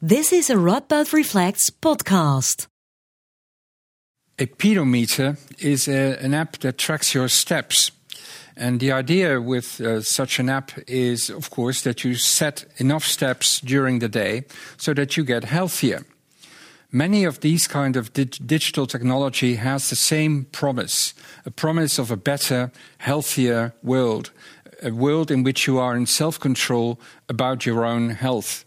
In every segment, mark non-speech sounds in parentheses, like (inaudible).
This is a Radboud Reflects podcast. A pedometer is a, an app that tracks your steps. And the idea with uh, such an app is, of course, that you set enough steps during the day so that you get healthier. Many of these kind of dig- digital technology has the same promise, a promise of a better, healthier world, a world in which you are in self-control about your own health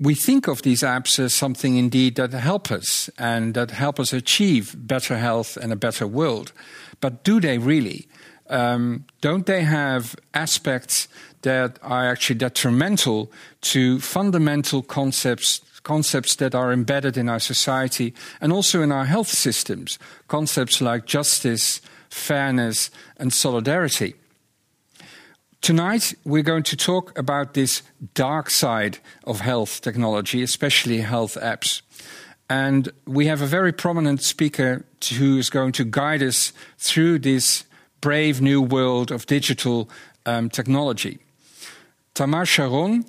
we think of these apps as something indeed that help us and that help us achieve better health and a better world. But do they really? Um, don't they have aspects that are actually detrimental to fundamental concepts concepts that are embedded in our society and also in our health systems concepts like justice fairness and solidarity Tonight, we're going to talk about this dark side of health technology, especially health apps. And we have a very prominent speaker who is going to guide us through this brave new world of digital um, technology. Tamar Sharon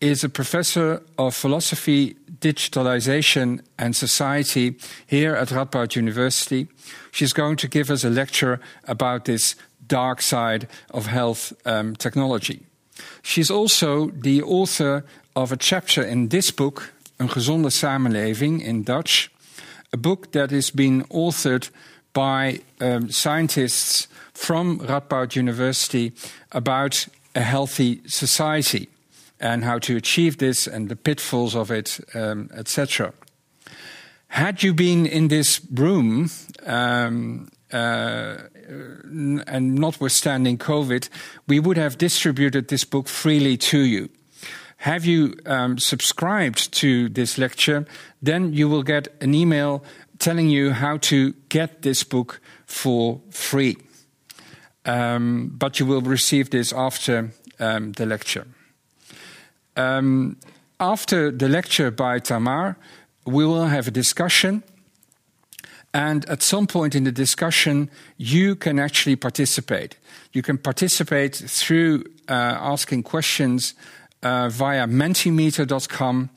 is a professor of philosophy, digitalization, and society here at Radboud University. She's going to give us a lecture about this dark side of health um, technology. She's also the author of a chapter in this book, Een gezonde samenleving in Dutch, a book that has been authored by um, scientists from Radboud University about a healthy society and how to achieve this and the pitfalls of it, um, etc. Had you been in this room um, uh, and notwithstanding COVID, we would have distributed this book freely to you. Have you um, subscribed to this lecture? Then you will get an email telling you how to get this book for free. Um, but you will receive this after um, the lecture. Um, after the lecture by Tamar, we will have a discussion and at some point in the discussion, you can actually participate. You can participate through uh, asking questions uh, via mentimeter.com.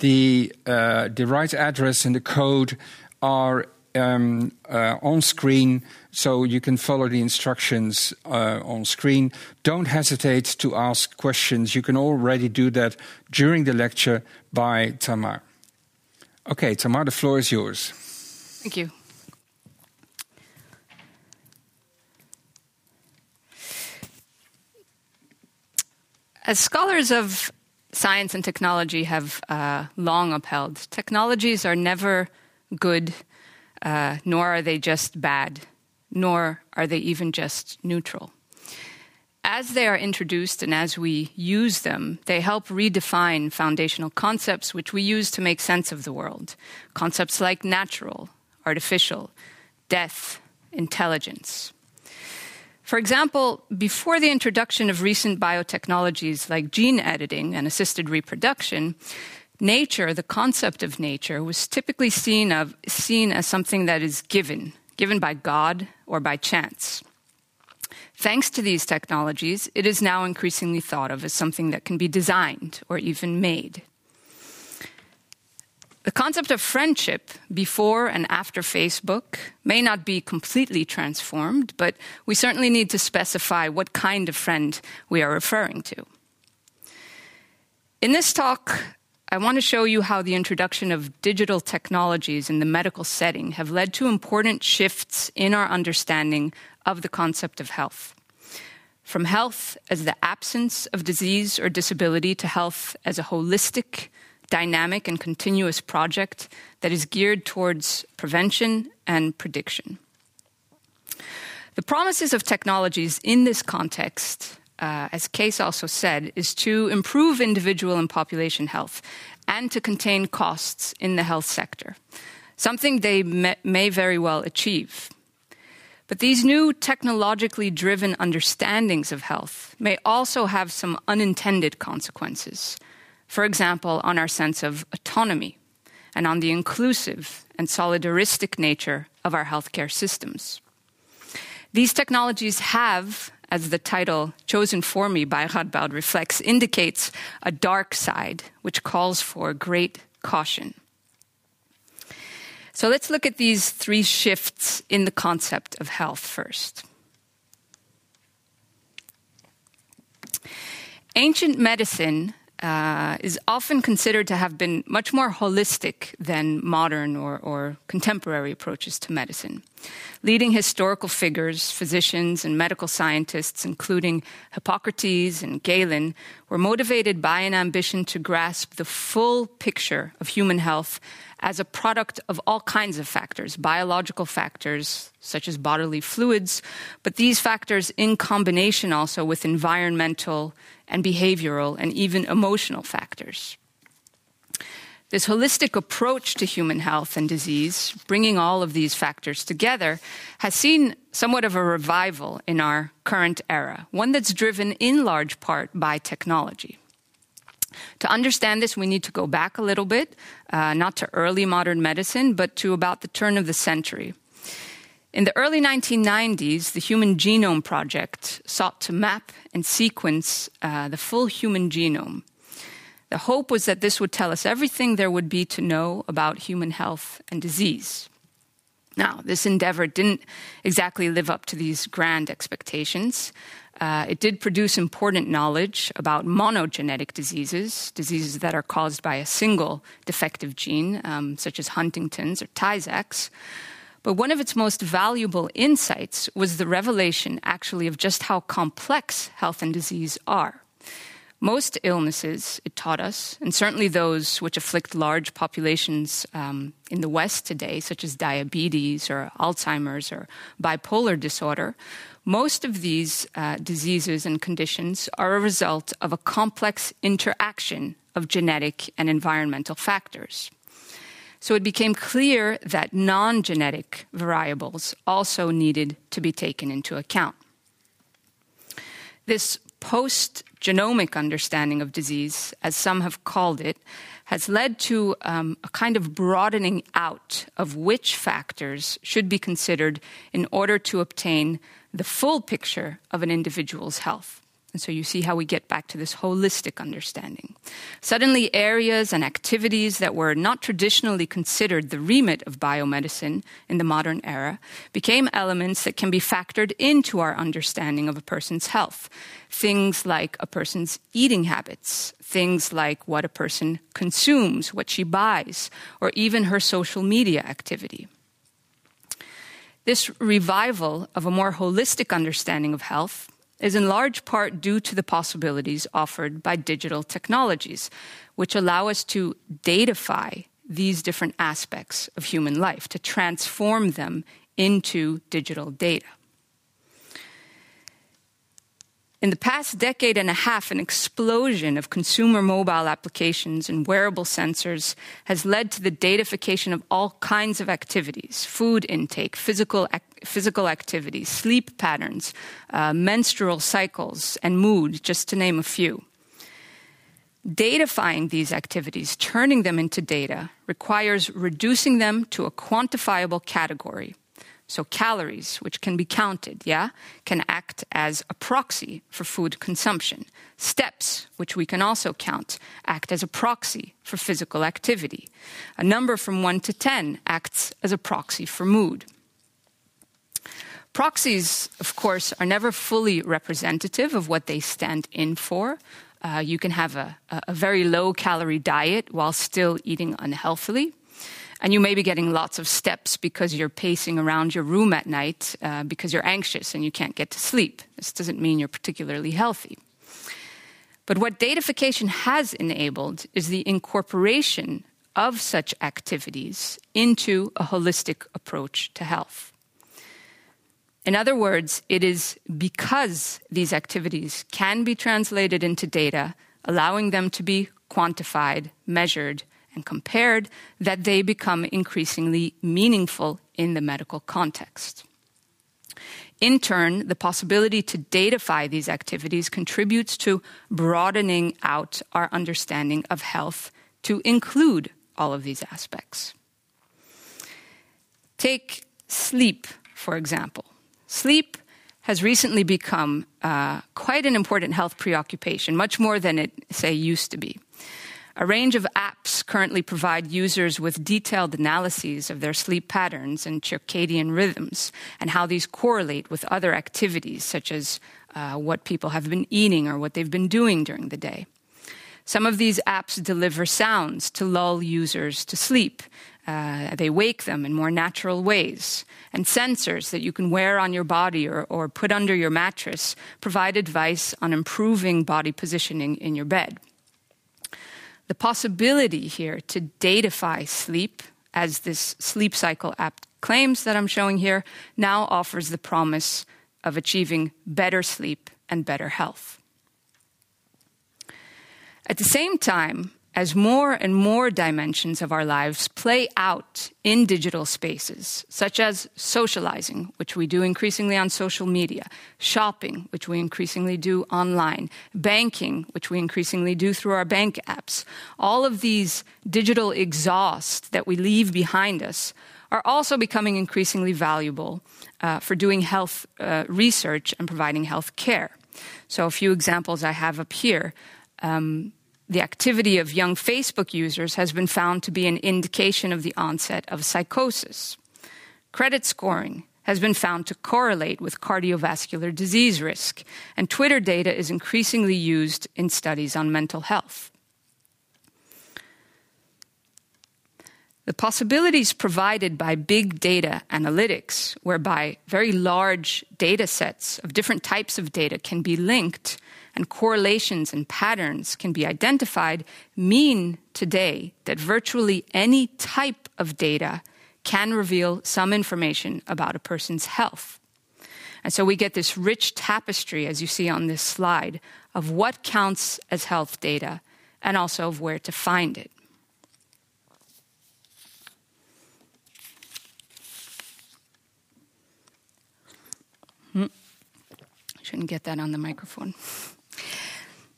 The, uh, the right address and the code are um, uh, on screen, so you can follow the instructions uh, on screen. Don't hesitate to ask questions. You can already do that during the lecture by Tamar. Okay, Tamar, the floor is yours. Thank you. As scholars of science and technology have uh, long upheld, technologies are never good, uh, nor are they just bad, nor are they even just neutral. As they are introduced and as we use them, they help redefine foundational concepts which we use to make sense of the world. Concepts like natural, artificial, death, intelligence. For example, before the introduction of recent biotechnologies like gene editing and assisted reproduction, nature, the concept of nature, was typically seen, of, seen as something that is given, given by God or by chance. Thanks to these technologies, it is now increasingly thought of as something that can be designed or even made. The concept of friendship before and after Facebook may not be completely transformed, but we certainly need to specify what kind of friend we are referring to. In this talk, I want to show you how the introduction of digital technologies in the medical setting have led to important shifts in our understanding of the concept of health. From health as the absence of disease or disability to health as a holistic, dynamic, and continuous project that is geared towards prevention and prediction. The promises of technologies in this context, uh, as Kees also said, is to improve individual and population health and to contain costs in the health sector, something they may, may very well achieve. But these new technologically driven understandings of health may also have some unintended consequences. For example, on our sense of autonomy and on the inclusive and solidaristic nature of our healthcare systems. These technologies have as the title chosen for me by Radboud reflects, indicates a dark side which calls for great caution. So let's look at these three shifts in the concept of health first. Ancient medicine uh, is often considered to have been much more holistic than modern or, or, contemporary approaches to medicine. Leading historical figures, physicians, and medical scientists, including Hippocrates and Galen, were motivated by an ambition to grasp the full picture of human health as a product of all kinds of factors, biological factors such as bodily fluids, but these factors in combination also with environmental and behavioral and even emotional factors. This holistic approach to human health and disease, bringing all of these factors together, has seen somewhat of a revival in our current era, one that's driven in large part by technology. To understand this, we need to go back a little bit, uh, not to early modern medicine, but to about the turn of the century. In the early 1990s, the Human Genome Project sought to map and sequence uh, the full human genome. The hope was that this would tell us everything there would be to know about human health and disease. Now, this endeavor didn't exactly live up to these grand expectations. Uh, it did produce important knowledge about monogenetic diseases, diseases that are caused by a single defective gene, um, such as Huntington's or Tay Sachs. But one of its most valuable insights was the revelation, actually, of just how complex health and disease are. Most illnesses, it taught us, and certainly those which afflict large populations um, in the West today, such as diabetes or Alzheimer's or bipolar disorder, most of these uh, diseases and conditions are a result of a complex interaction of genetic and environmental factors. So it became clear that non genetic variables also needed to be taken into account. This post genomic understanding of disease, as some have called it, has led to um, a kind of broadening out of which factors should be considered in order to obtain the full picture of an individual's health. And so you see how we get back to this holistic understanding. Suddenly, areas and activities that were not traditionally considered the remit of biomedicine in the modern era became elements that can be factored into our understanding of a person's health. Things like a person's eating habits, things like what a person consumes, what she buys, or even her social media activity. This revival of a more holistic understanding of health is in large part due to the possibilities offered by digital technologies, which allow us to datafy these different aspects of human life, to transform them into digital data. In the past decade and a half, an explosion of consumer mobile applications and wearable sensors has led to the datafication of all kinds of activities food intake, physical, ac- physical activity, sleep patterns, uh, menstrual cycles, and mood, just to name a few. Datafying these activities, turning them into data, requires reducing them to a quantifiable category so calories, which can be counted, yeah, can act as a proxy for food consumption. Steps, which we can also count, act as a proxy for physical activity. A number from 1 to 10 acts as a proxy for mood. Proxies, of course, are never fully representative of what they stand in for. Uh, you can have a, a very low calorie diet while still eating unhealthily. And you may be getting lots of steps because you're pacing around your room at night uh, because you're anxious and you can't get to sleep. This doesn't mean you're particularly healthy. But what datafication has enabled is the incorporation of such activities into a holistic approach to health. In other words, it is because these activities can be translated into data, allowing them to be quantified, measured, and compared that they become increasingly meaningful in the medical context. In turn, the possibility to datify these activities contributes to broadening out our understanding of health to include all of these aspects. Take sleep, for example. Sleep has recently become uh, quite an important health preoccupation, much more than it, say, used to be. A range of apps currently provide users with detailed analyses of their sleep patterns and circadian rhythms and how these correlate with other activities, such as uh, what people have been eating or what they've been doing during the day. Some of these apps deliver sounds to lull users to sleep. Uh, they wake them in more natural ways. And sensors that you can wear on your body or, or put under your mattress provide advice on improving body positioning in your bed. The possibility here to datify sleep, as this sleep cycle app claims that I'm showing here, now offers the promise of achieving better sleep and better health. At the same time, as more and more dimensions of our lives play out in digital spaces, such as socializing, which we do increasingly on social media, shopping, which we increasingly do online, banking, which we increasingly do through our bank apps, all of these digital exhaust that we leave behind us are also becoming increasingly valuable uh, for doing health uh, research and providing health care. So, a few examples I have up here. Um, the activity of young Facebook users has been found to be an indication of the onset of psychosis. Credit scoring has been found to correlate with cardiovascular disease risk, and Twitter data is increasingly used in studies on mental health. The possibilities provided by big data analytics, whereby very large data sets of different types of data can be linked and correlations and patterns can be identified, mean today that virtually any type of data can reveal some information about a person's health. And so we get this rich tapestry, as you see on this slide, of what counts as health data and also of where to find it. Shouldn't get that on the microphone.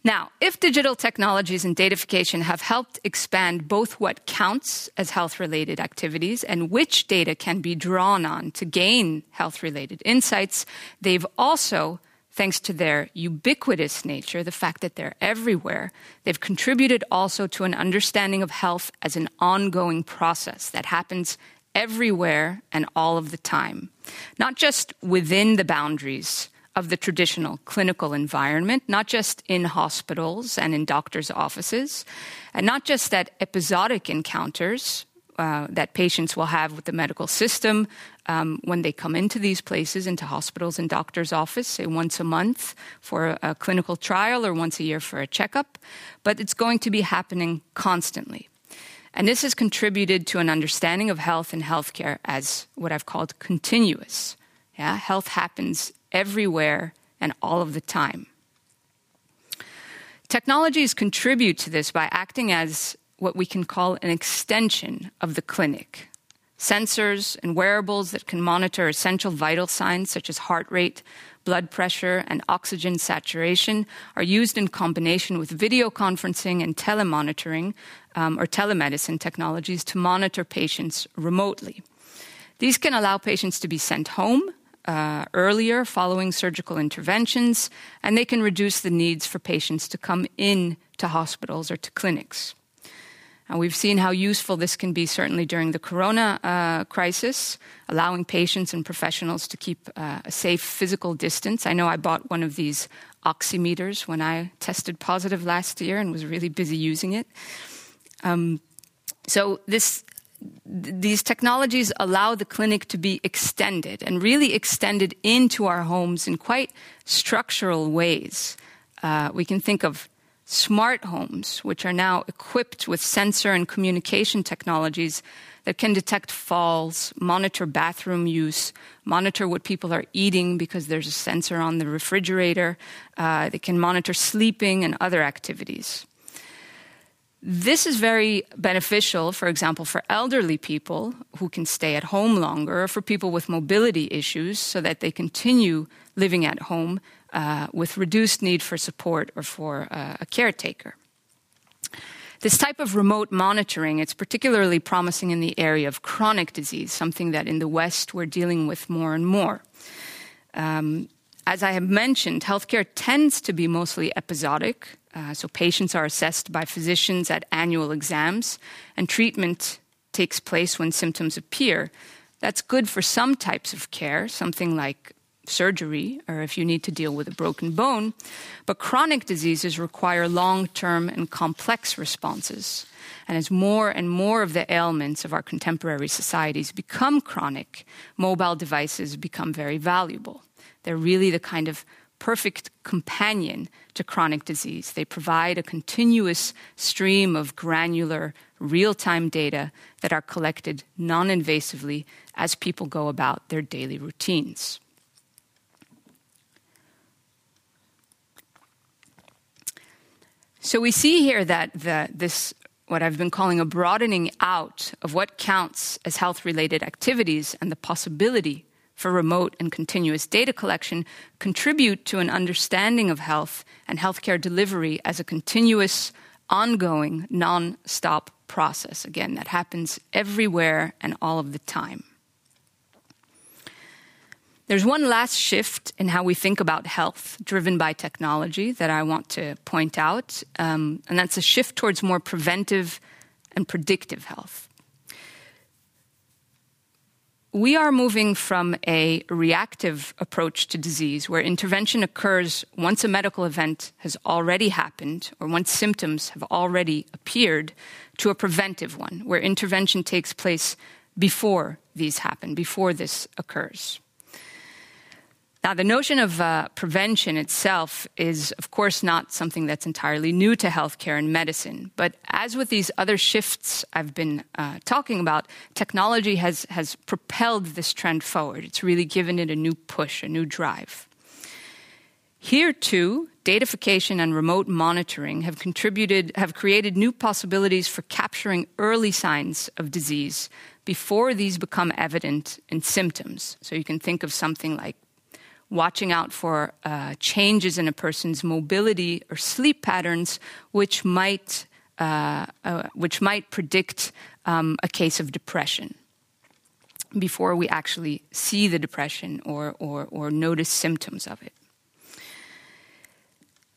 Now, if digital technologies and datafication have helped expand both what counts as health related activities and which data can be drawn on to gain health related insights, they've also, thanks to their ubiquitous nature, the fact that they're everywhere, they've contributed also to an understanding of health as an ongoing process that happens everywhere and all of the time, not just within the boundaries of the traditional clinical environment, not just in hospitals and in doctors' offices, and not just at episodic encounters uh, that patients will have with the medical system um, when they come into these places, into hospitals and doctors' office, say once a month for a, a clinical trial or once a year for a checkup, but it's going to be happening constantly. And this has contributed to an understanding of health and healthcare as what I've called continuous. Yeah, health happens everywhere and all of the time. Technologies contribute to this by acting as what we can call an extension of the clinic. Sensors and wearables that can monitor essential vital signs such as heart rate, blood pressure, and oxygen saturation are used in combination with video conferencing and telemonitoring um, or telemedicine technologies to monitor patients remotely. These can allow patients to be sent home uh, earlier following surgical interventions, and they can reduce the needs for patients to come in to hospitals or to clinics. And we've seen how useful this can be certainly during the corona uh, crisis, allowing patients and professionals to keep uh, a safe physical distance. I know I bought one of these oximeters when I tested positive last year and was really busy using it. Um, so this these technologies allow the clinic to be extended and really extended into our homes in quite structural ways. Uh, we can think of smart homes, which are now equipped with sensor and communication technologies that can detect falls, monitor bathroom use, monitor what people are eating because there's a sensor on the refrigerator. Uh, they can monitor sleeping and other activities. This is very beneficial, for example, for elderly people who can stay at home longer, or for people with mobility issues so that they continue living at home uh, with reduced need for support or for uh, a caretaker. This type of remote monitoring, it's particularly promising in the area of chronic disease, something that in the West we're dealing with more and more. Um, as I have mentioned, healthcare tends to be mostly episodic. Uh, so patients are assessed by physicians at annual exams, and treatment takes place when symptoms appear. That's good for some types of care, something like surgery or if you need to deal with a broken bone. But chronic diseases require long term and complex responses. And as more and more of the ailments of our contemporary societies become chronic, mobile devices become very valuable. They're really the kind of perfect companion to chronic disease. They provide a continuous stream of granular, real time data that are collected non invasively as people go about their daily routines. So we see here that the, this, what I've been calling a broadening out of what counts as health related activities and the possibility for remote and continuous data collection contribute to an understanding of health and healthcare delivery as a continuous, ongoing, non stop process. Again, that happens everywhere and all of the time. There's one last shift in how we think about health driven by technology that I want to point out, um, and that's a shift towards more preventive and predictive health. We are moving from a reactive approach to disease where intervention occurs once a medical event has already happened or once symptoms have already appeared to a preventive one where intervention takes place before these happen, before this occurs. Now, the notion of uh, prevention itself is, of course, not something that's entirely new to healthcare and medicine. But as with these other shifts I've been uh, talking about, technology has, has propelled this trend forward. It's really given it a new push, a new drive. Here, too, datafication and remote monitoring have contributed, have created new possibilities for capturing early signs of disease before these become evident in symptoms. So you can think of something like watching out for uh, changes in a person's mobility or sleep patterns, which might, uh, uh, which might predict um, a case of depression before we actually see the depression or, or, or notice symptoms of it.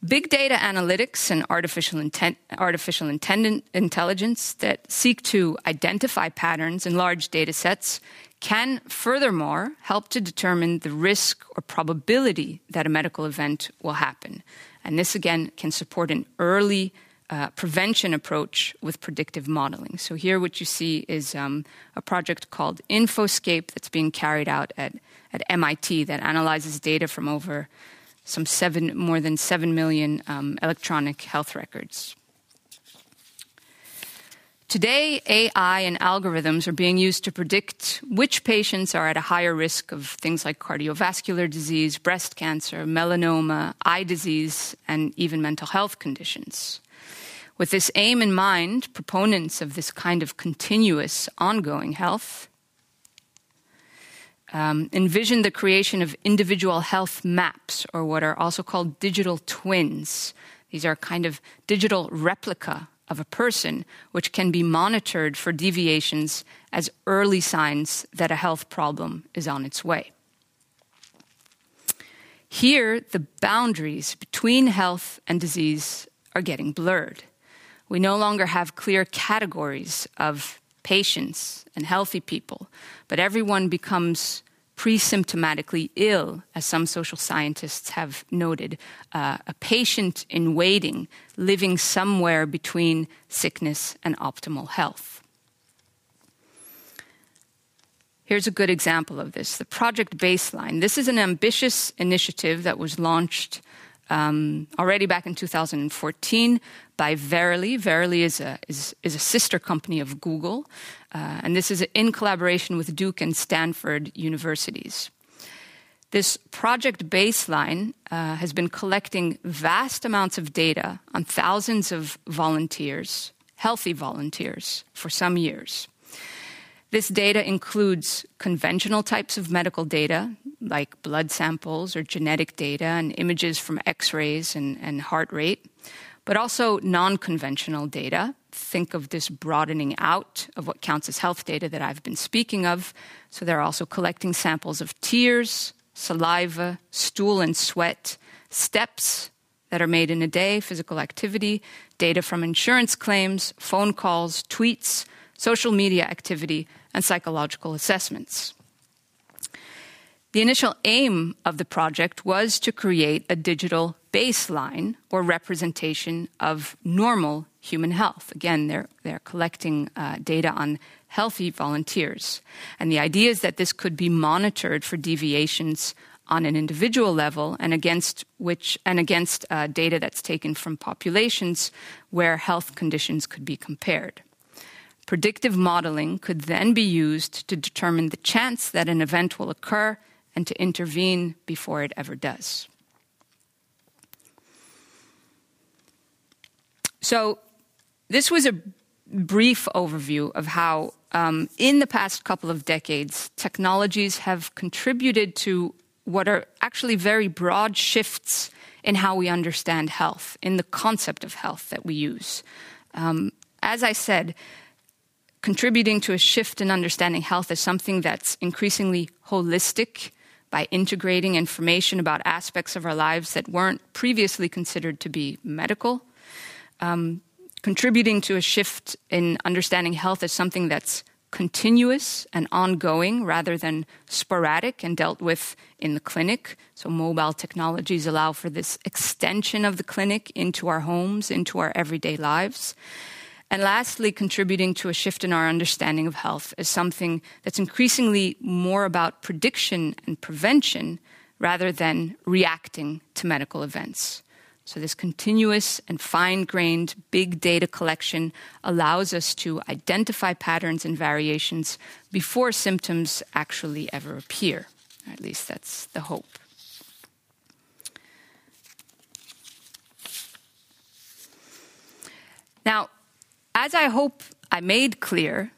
Big data analytics and artificial, intent, artificial intelligence that seek to identify patterns in large data sets can furthermore help to determine the risk or probability that a medical event will happen. And this again can support an early uh, prevention approach with predictive modeling. So, here what you see is um, a project called Infoscape that's being carried out at, at MIT that analyzes data from over some seven, more than 7 million um, electronic health records. Today, AI and algorithms are being used to predict which patients are at a higher risk of things like cardiovascular disease, breast cancer, melanoma, eye disease, and even mental health conditions. With this aim in mind, proponents of this kind of continuous, ongoing health um, envision the creation of individual health maps, or what are also called digital twins. These are kind of digital replica of a person, which can be monitored for deviations as early signs that a health problem is on its way. Here, the boundaries between health and disease are getting blurred. We no longer have clear categories of patients and healthy people, but everyone becomes pre-symptomatically ill, as some social scientists have noted, uh, a patient in waiting, living somewhere between sickness and optimal health. Here's a good example of this the Project Baseline. This is an ambitious initiative that was launched um, already back in 2014 by Verily. Verily is a, is, is a sister company of Google, uh, and this is in collaboration with Duke and Stanford universities. This project baseline uh, has been collecting vast amounts of data on thousands of volunteers, healthy volunteers, for some years. This data includes conventional types of medical data, like blood samples or genetic data and images from x rays and, and heart rate, but also non conventional data. Think of this broadening out of what counts as health data that I've been speaking of. So they're also collecting samples of tears, saliva, stool and sweat, steps that are made in a day, physical activity, data from insurance claims, phone calls, tweets, social media activity, and psychological assessments. The initial aim of the project was to create a digital baseline or representation of normal human health. Again, they're, they're collecting uh, data on healthy volunteers. And the idea is that this could be monitored for deviations on an individual level and against which and against uh, data that's taken from populations where health conditions could be compared. Predictive modeling could then be used to determine the chance that an event will occur and to intervene before it ever does. So, this was a brief overview of how, um, in the past couple of decades, technologies have contributed to what are actually very broad shifts in how we understand health, in the concept of health that we use. Um, as I said, contributing to a shift in understanding health is something that's increasingly holistic by integrating information about aspects of our lives that weren't previously considered to be medical. Um, contributing to a shift in understanding health as something that's continuous and ongoing rather than sporadic and dealt with in the clinic. So, mobile technologies allow for this extension of the clinic into our homes, into our everyday lives. And lastly, contributing to a shift in our understanding of health is something that's increasingly more about prediction and prevention rather than reacting to medical events. So, this continuous and fine grained big data collection allows us to identify patterns and variations before symptoms actually ever appear. At least that's the hope. Now, as I hope I made clear,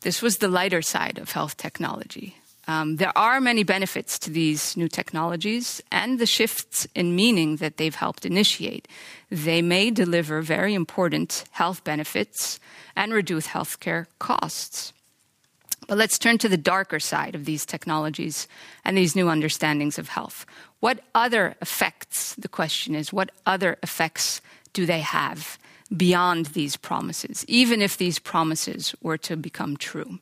this was the lighter side of health technology. Um, there are many benefits to these new technologies and the shifts in meaning that they've helped initiate. They may deliver very important health benefits and reduce healthcare costs. But let's turn to the darker side of these technologies and these new understandings of health. What other effects, the question is, what other effects do they have beyond these promises, even if these promises were to become true?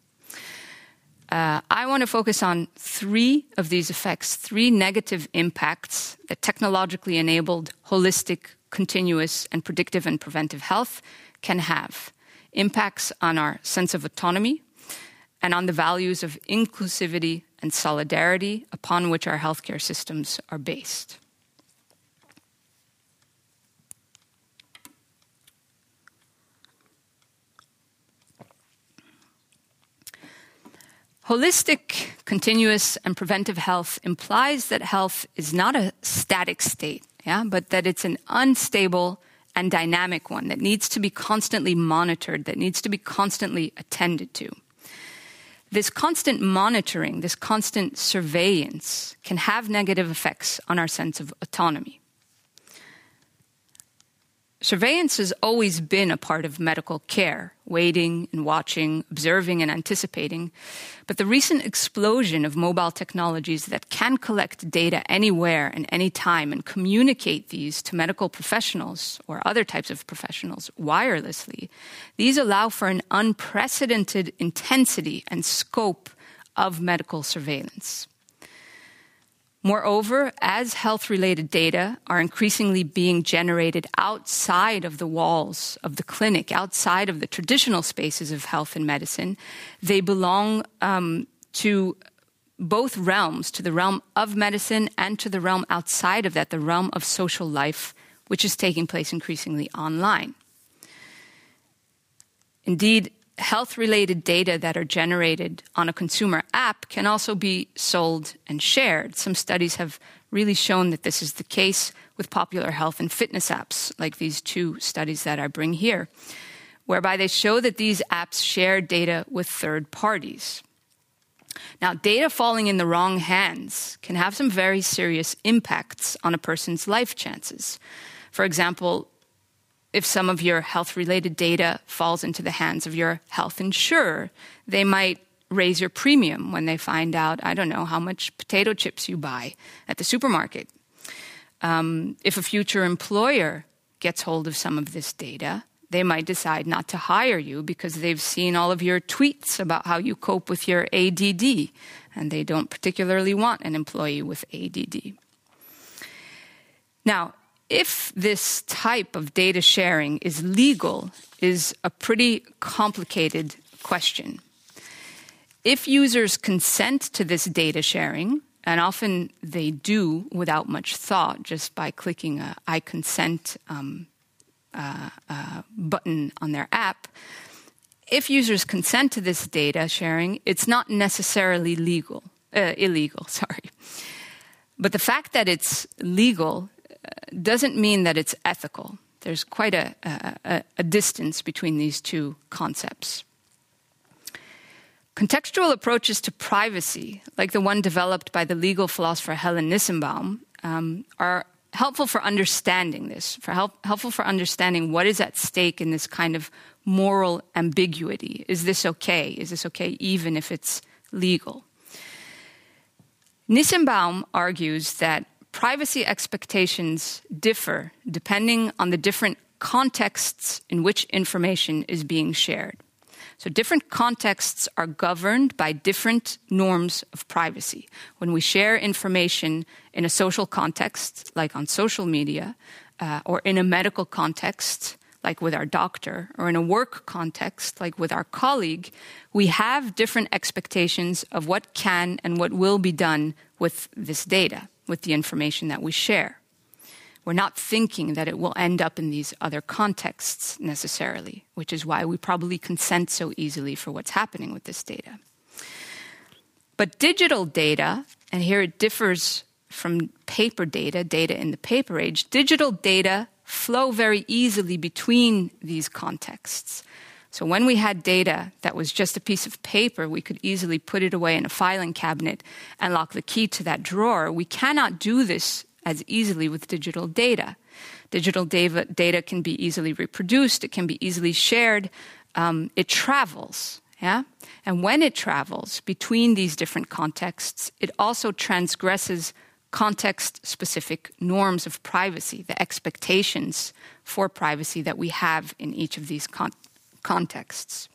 Uh, I want to focus on three of these effects, three negative impacts that technologically enabled holistic, continuous, and predictive and preventive health can have. Impacts on our sense of autonomy and on the values of inclusivity and solidarity upon which our healthcare systems are based. Holistic, continuous, and preventive health implies that health is not a static state, yeah, but that it's an unstable and dynamic one that needs to be constantly monitored, that needs to be constantly attended to. This constant monitoring, this constant surveillance can have negative effects on our sense of autonomy. Surveillance has always been a part of medical care, waiting and watching, observing and anticipating. But the recent explosion of mobile technologies that can collect data anywhere and anytime and communicate these to medical professionals or other types of professionals wirelessly, these allow for an unprecedented intensity and scope of medical surveillance. Moreover, as health related data are increasingly being generated outside of the walls of the clinic, outside of the traditional spaces of health and medicine, they belong um, to both realms, to the realm of medicine and to the realm outside of that, the realm of social life, which is taking place increasingly online. Indeed, health related data that are generated on a consumer app can also be sold and shared. Some studies have really shown that this is the case with popular health and fitness apps, like these two studies that I bring here, whereby they show that these apps share data with third parties. Now, data falling in the wrong hands can have some very serious impacts on a person's life chances. For example, if some of your health related data falls into the hands of your health insurer, they might raise your premium when they find out, I don't know, how much potato chips you buy at the supermarket. Um, if a future employer gets hold of some of this data, they might decide not to hire you because they've seen all of your tweets about how you cope with your ADD, and they don't particularly want an employee with ADD. Now, if this type of data sharing is legal is a pretty complicated question. If users consent to this data sharing, and often they do without much thought, just by clicking a "I consent um, uh, uh, button on their app, if users consent to this data sharing, it's not necessarily legal, uh, illegal. (laughs) Sorry, but the fact that it's legal doesn't mean that it's ethical. There's quite a, a, a distance between these two concepts. Contextual approaches to privacy, like the one developed by the legal philosopher Helen Nissenbaum, um, are helpful for understanding this, for help, helpful for understanding what is at stake in this kind of moral ambiguity. Is this okay? Is this okay even if it's legal? Nissenbaum argues that privacy expectations differ depending on the different contexts in which information is being shared. So different contexts are governed by different norms of privacy. When we share information in a social context, like on social media, uh, or in a medical context, like with our doctor, or in a work context, like with our colleague, we have different expectations of what can and what will be done with this data, with the information that we share. We're not thinking that it will end up in these other contexts necessarily, which is why we probably consent so easily for what's happening with this data. But digital data, and here it differs from paper data, data in the paper age, digital data flow very easily between these contexts. So when we had data that was just a piece of paper, we could easily put it away in a filing cabinet and lock the key to that drawer. We cannot do this as easily with digital data. Digital data, data can be easily reproduced, it can be easily shared, um, it travels. Yeah? And when it travels between these different contexts, it also transgresses context specific norms of privacy, the expectations for privacy that we have in each of these con- contexts.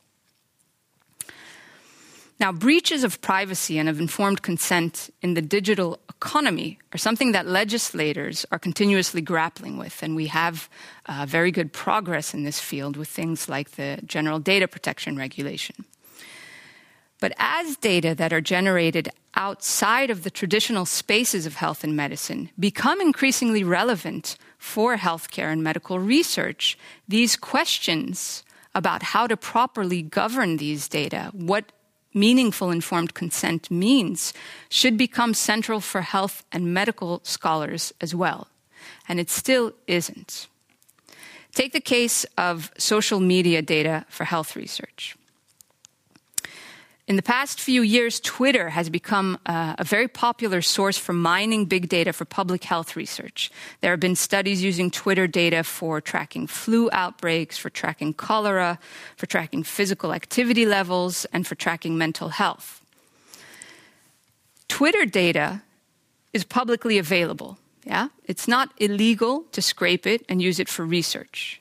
Now, breaches of privacy and of informed consent in the digital economy are something that legislators are continuously grappling with, and we have uh, very good progress in this field with things like the General Data Protection Regulation. But as data that are generated outside of the traditional spaces of health and medicine become increasingly relevant for healthcare and medical research, these questions about how to properly govern these data, what meaningful informed consent means should become central for health and medical scholars as well. And it still isn't. Take the case of social media data for health research. In the past few years, Twitter has become uh, a very popular source for mining big data for public health research. There have been studies using Twitter data for tracking flu outbreaks, for tracking cholera, for tracking physical activity levels, and for tracking mental health. Twitter data is publicly available. Yeah? It's not illegal to scrape it and use it for research.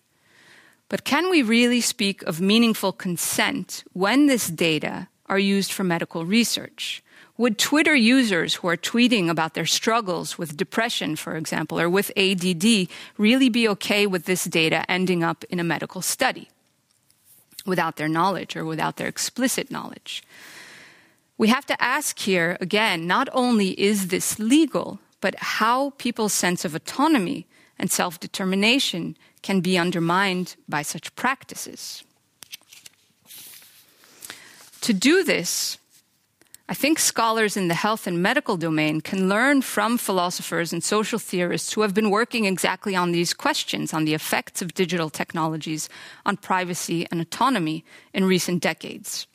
But can we really speak of meaningful consent when this data are used for medical research? Would Twitter users who are tweeting about their struggles with depression, for example, or with ADD, really be okay with this data ending up in a medical study without their knowledge or without their explicit knowledge? We have to ask here again not only is this legal, but how people's sense of autonomy and self determination can be undermined by such practices. To do this, I think scholars in the health and medical domain can learn from philosophers and social theorists who have been working exactly on these questions, on the effects of digital technologies on privacy and autonomy in recent decades.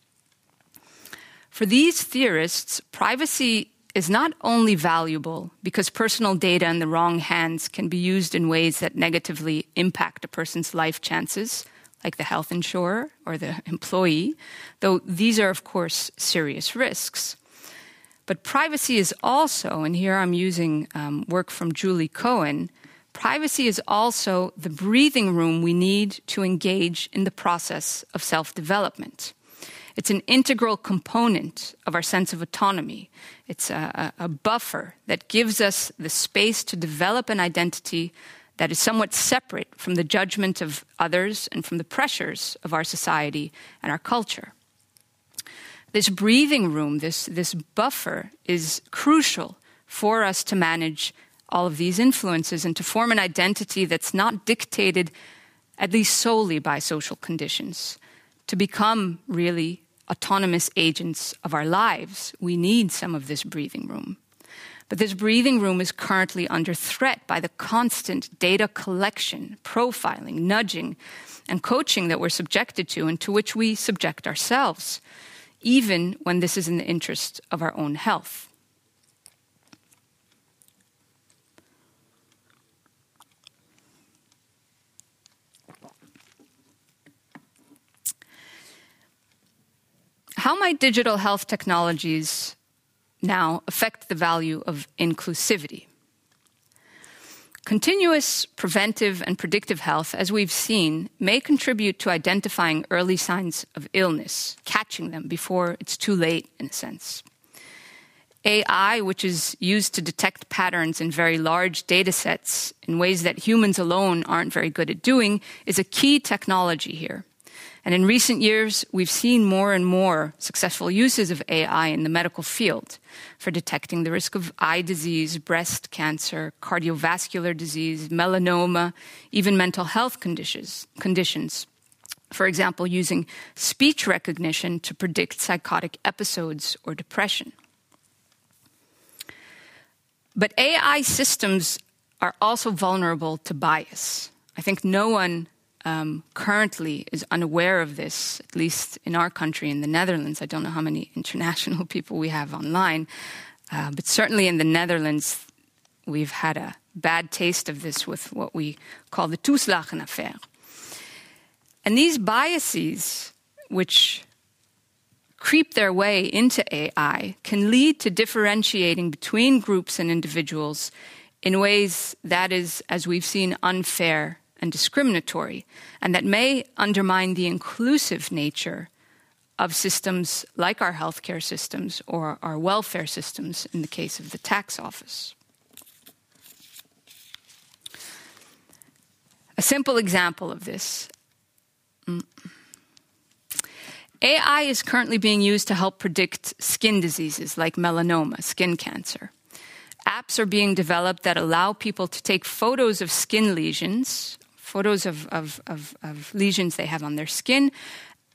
For these theorists, privacy is not only valuable because personal data in the wrong hands can be used in ways that negatively impact a person's life chances, like the health insurer or the (laughs) employee, though these are, of course, serious risks. But privacy is also, and here I'm using um, work from Julie Cohen, privacy is also the breathing room we need to engage in the process of self development. It's an integral component of our sense of autonomy. It's a, a, buffer that gives us the space to develop an identity that is somewhat separate from the judgment of others and from the pressures of our society and our culture. This breathing room, this, this buffer, is crucial for us to manage all of these influences and to form an identity that's not dictated, at least solely, by social conditions. To become really autonomous agents of our lives, we need some of this breathing room. But this breathing room is currently under threat by the constant data collection, profiling, nudging, and coaching that we're subjected to and to which we subject ourselves, even when this is in the interest of our own health. How might digital health technologies now affect the value of inclusivity? Continuous preventive and predictive health, as we've seen, may contribute to identifying early signs of illness, catching them before it's too late, in a sense. AI, which is used to detect patterns in very large data sets in ways that humans alone aren't very good at doing, is a key technology here. And in recent years, we've seen more and more successful uses of AI in the medical field for detecting the risk of eye disease, breast cancer, cardiovascular disease, melanoma, even mental health conditions. conditions. For example, using speech recognition to predict psychotic episodes or depression. But AI systems are also vulnerable to bias. I think no one um, currently is unaware of this, at least in our country, in the Netherlands. I don't know how many (laughs) international people we have online, uh, but certainly in the Netherlands, we've had a bad taste of this with what we call the Toeslagen affair. And these biases, which creep their way into AI, can lead to differentiating between groups and individuals in ways that is, as we've seen, unfair and discriminatory, and that may undermine the inclusive nature of systems like our healthcare systems or our welfare systems in the case of the tax office. A simple example of this. Mm. AI is currently being used to help predict skin diseases like melanoma, skin cancer. Apps are being developed that allow people to take photos of skin lesions photos of, of, of, of lesions they have on their skin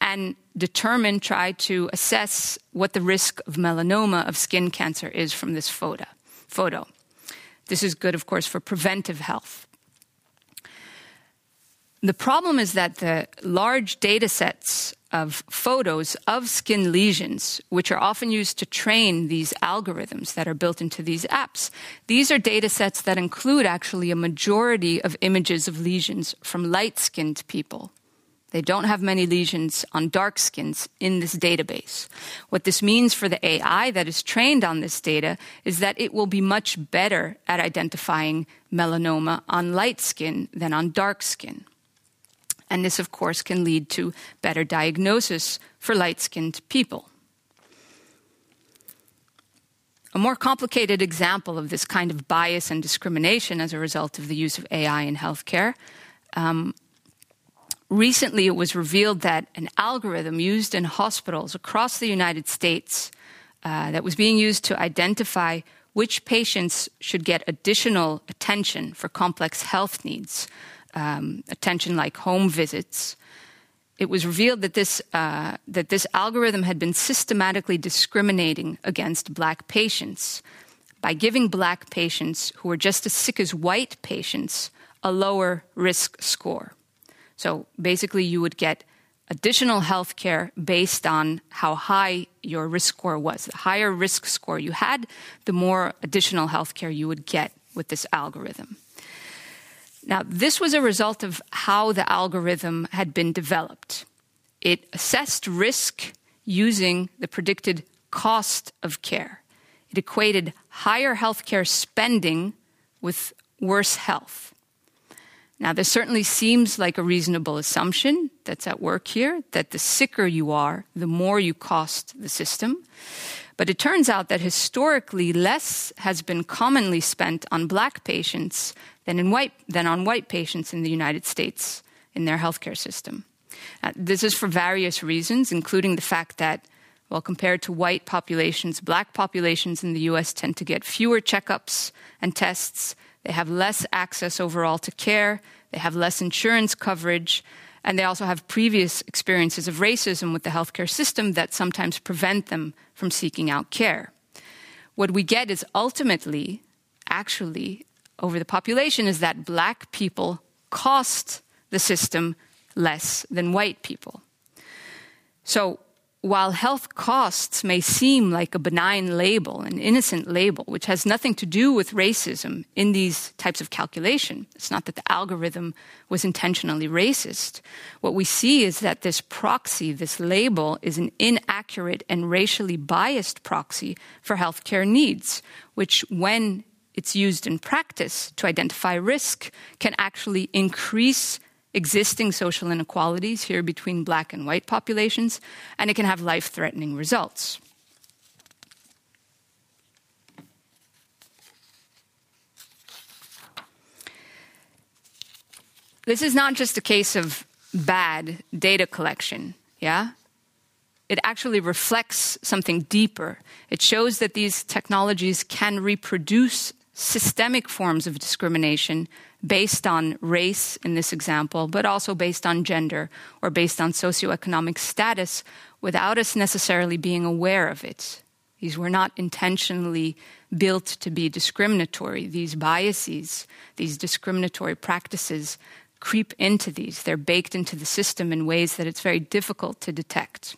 and determine, try to assess what the risk of melanoma, of skin cancer, is from this photo. photo. This is good, of course, for preventive health. The problem is that the large data sets of photos of skin lesions, which are often used to train these algorithms that are built into these apps. These are data sets that include actually a majority of images of lesions from light skinned people. They don't have many lesions on dark skins in this database. What this means for the AI that is trained on this data is that it will be much better at identifying melanoma on light skin than on dark skin. And this, of course, can lead to better diagnosis for light skinned people. A more complicated example of this kind of bias and discrimination as a result of the use of AI in healthcare. Um, recently, it was revealed that an algorithm used in hospitals across the United States uh, that was being used to identify which patients should get additional attention for complex health needs um, attention like home visits, it was revealed that this, uh, that this algorithm had been systematically discriminating against black patients by giving black patients who were just as sick as white patients a lower risk score. So basically, you would get additional health care based on how high your risk score was. The higher risk score you had, the more additional health care you would get with this algorithm. Now, this was a result of how the algorithm had been developed. It assessed risk using the predicted cost of care. It equated higher healthcare spending with worse health. Now, this certainly seems like a reasonable assumption that's at work here that the sicker you are, the more you cost the system. But it turns out that historically, less has been commonly spent on black patients than, in white, than on white patients in the United States in their healthcare system. Uh, this is for various reasons, including the fact that, well, compared to white populations, black populations in the US tend to get fewer checkups and tests. They have less access overall to care. They have less insurance coverage. And they also have previous experiences of racism with the healthcare system that sometimes prevent them from seeking out care. What we get is ultimately, actually, over the population, is that black people cost the system less than white people. So while health costs may seem like a benign label, an innocent label, which has nothing to do with racism in these types of calculation, it's not that the algorithm was intentionally racist. What we see is that this proxy, this label, is an inaccurate and racially biased proxy for healthcare needs, which, when it's used in practice to identify risk, can actually increase existing social inequalities here between black and white populations, and it can have life threatening results. This is not just a case of bad data collection, yeah? It actually reflects something deeper. It shows that these technologies can reproduce systemic forms of discrimination based on race in this example, but also based on gender or based on socioeconomic status without us necessarily being aware of it. These were not intentionally built to be discriminatory. These biases, these discriminatory practices creep into these. They're baked into the system in ways that it's very difficult to detect.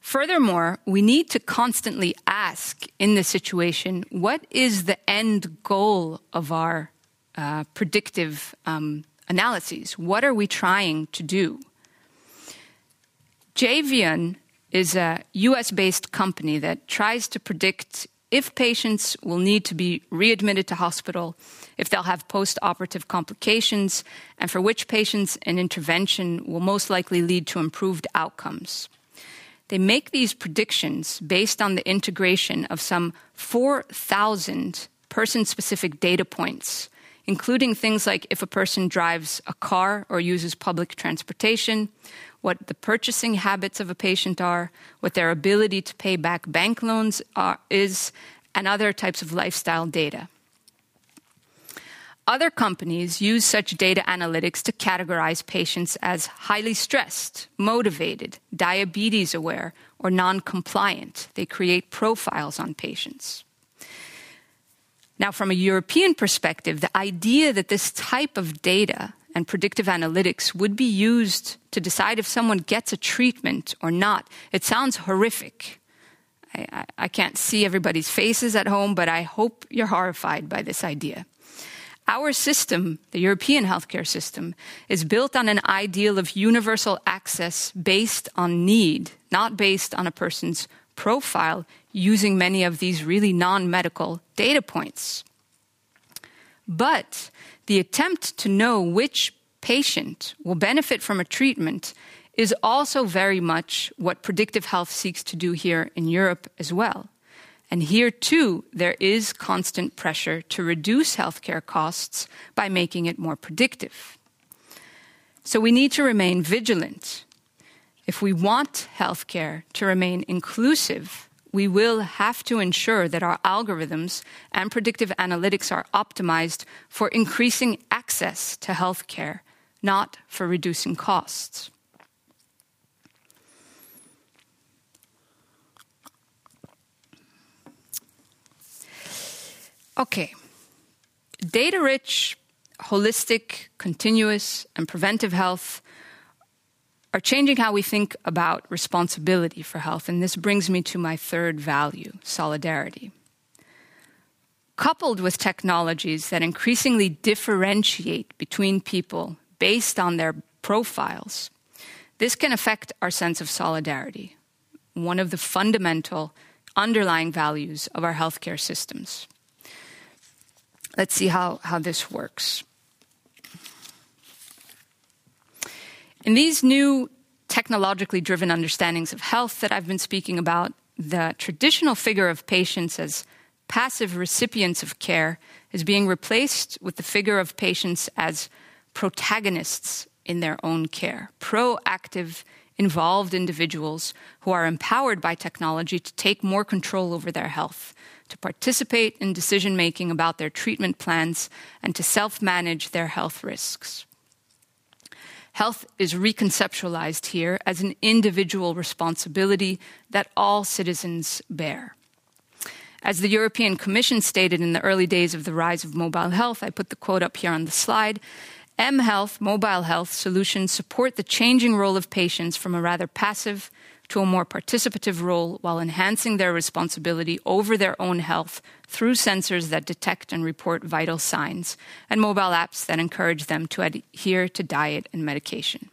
Furthermore, we need to constantly ask in this situation what is the end goal of our uh, predictive um, analyses? What are we trying to do? Jvion is a US based company that tries to predict if patients will need to be readmitted to hospital, if they'll have post operative complications, and for which patients an intervention will most likely lead to improved outcomes. They make these predictions based on the integration of some 4,000 person specific data points, including things like if a person drives a car or uses public transportation, what the purchasing habits of a patient are, what their ability to pay back bank loans are, is, and other types of lifestyle data. Other companies use such data analytics to categorize patients as highly stressed, motivated, diabetes aware, or non compliant. They create profiles on patients. Now, from a European perspective, the idea that this type of data and predictive analytics would be used to decide if someone gets a treatment or not, it sounds horrific. I, I, I can't see everybody's faces at home, but I hope you're horrified by this idea. Our system, the European healthcare system, is built on an ideal of universal access based on need, not based on a person's profile, using many of these really non medical data points. But the attempt to know which patient will benefit from a treatment is also very much what predictive health seeks to do here in Europe as well. And here, too, there is constant pressure to reduce healthcare costs by making it more predictive. So we need to remain vigilant. If we want healthcare to remain inclusive, we will have to ensure that our algorithms and predictive analytics are optimized for increasing access to healthcare, not for reducing costs. Okay. Data rich, holistic, continuous, and preventive health are changing how we think about responsibility for health. And this brings me to my third value solidarity. coupled with technologies that increasingly differentiate between people based on their profiles, this can affect our sense of solidarity, one of the fundamental underlying values of our healthcare systems. Let's see how, how this works. In these new technologically driven understandings of health that I've been speaking about, the traditional figure of patients as passive recipients of care is being replaced with the figure of patients as protagonists in their own care, proactive, involved individuals who are empowered by technology to take more control over their health, to participate in decision making about their treatment plans, and to self manage their health risks. Health is reconceptualized here as an individual responsibility that all citizens bear. As the European Commission stated in the early days of the rise of mobile health, I put the quote up here on the slide M Health mobile health solutions support the changing role of patients from a rather passive to a more participative role while enhancing their responsibility over their own health through sensors that detect and report vital signs and mobile apps that encourage them to adhere to diet and medication.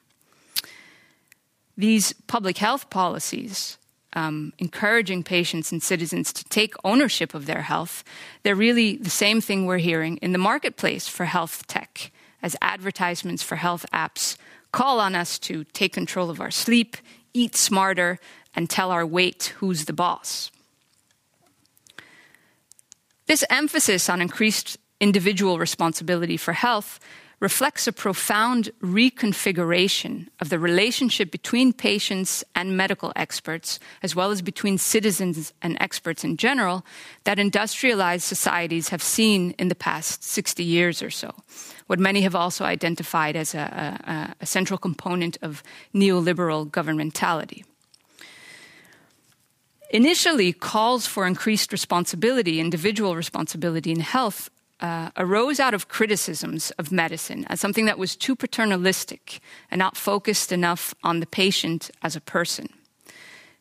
These public health policies um, encouraging patients and citizens to take ownership of their health, they're really the same thing we're hearing in the marketplace for health tech, as advertisements for health apps call on us to take control of our sleep, eat smarter, and tell our weight who's the boss. This emphasis on increased individual responsibility for health reflects a profound reconfiguration of the relationship between patients and medical experts, as well as between citizens and experts in general, that industrialized societies have seen in the past 60 years or so. What many have also identified as a, a, a central component of neoliberal governmentality. Initially, calls for increased responsibility, individual responsibility in health, uh, arose out of criticisms of medicine as something that was too paternalistic and not focused enough on the patient as a person.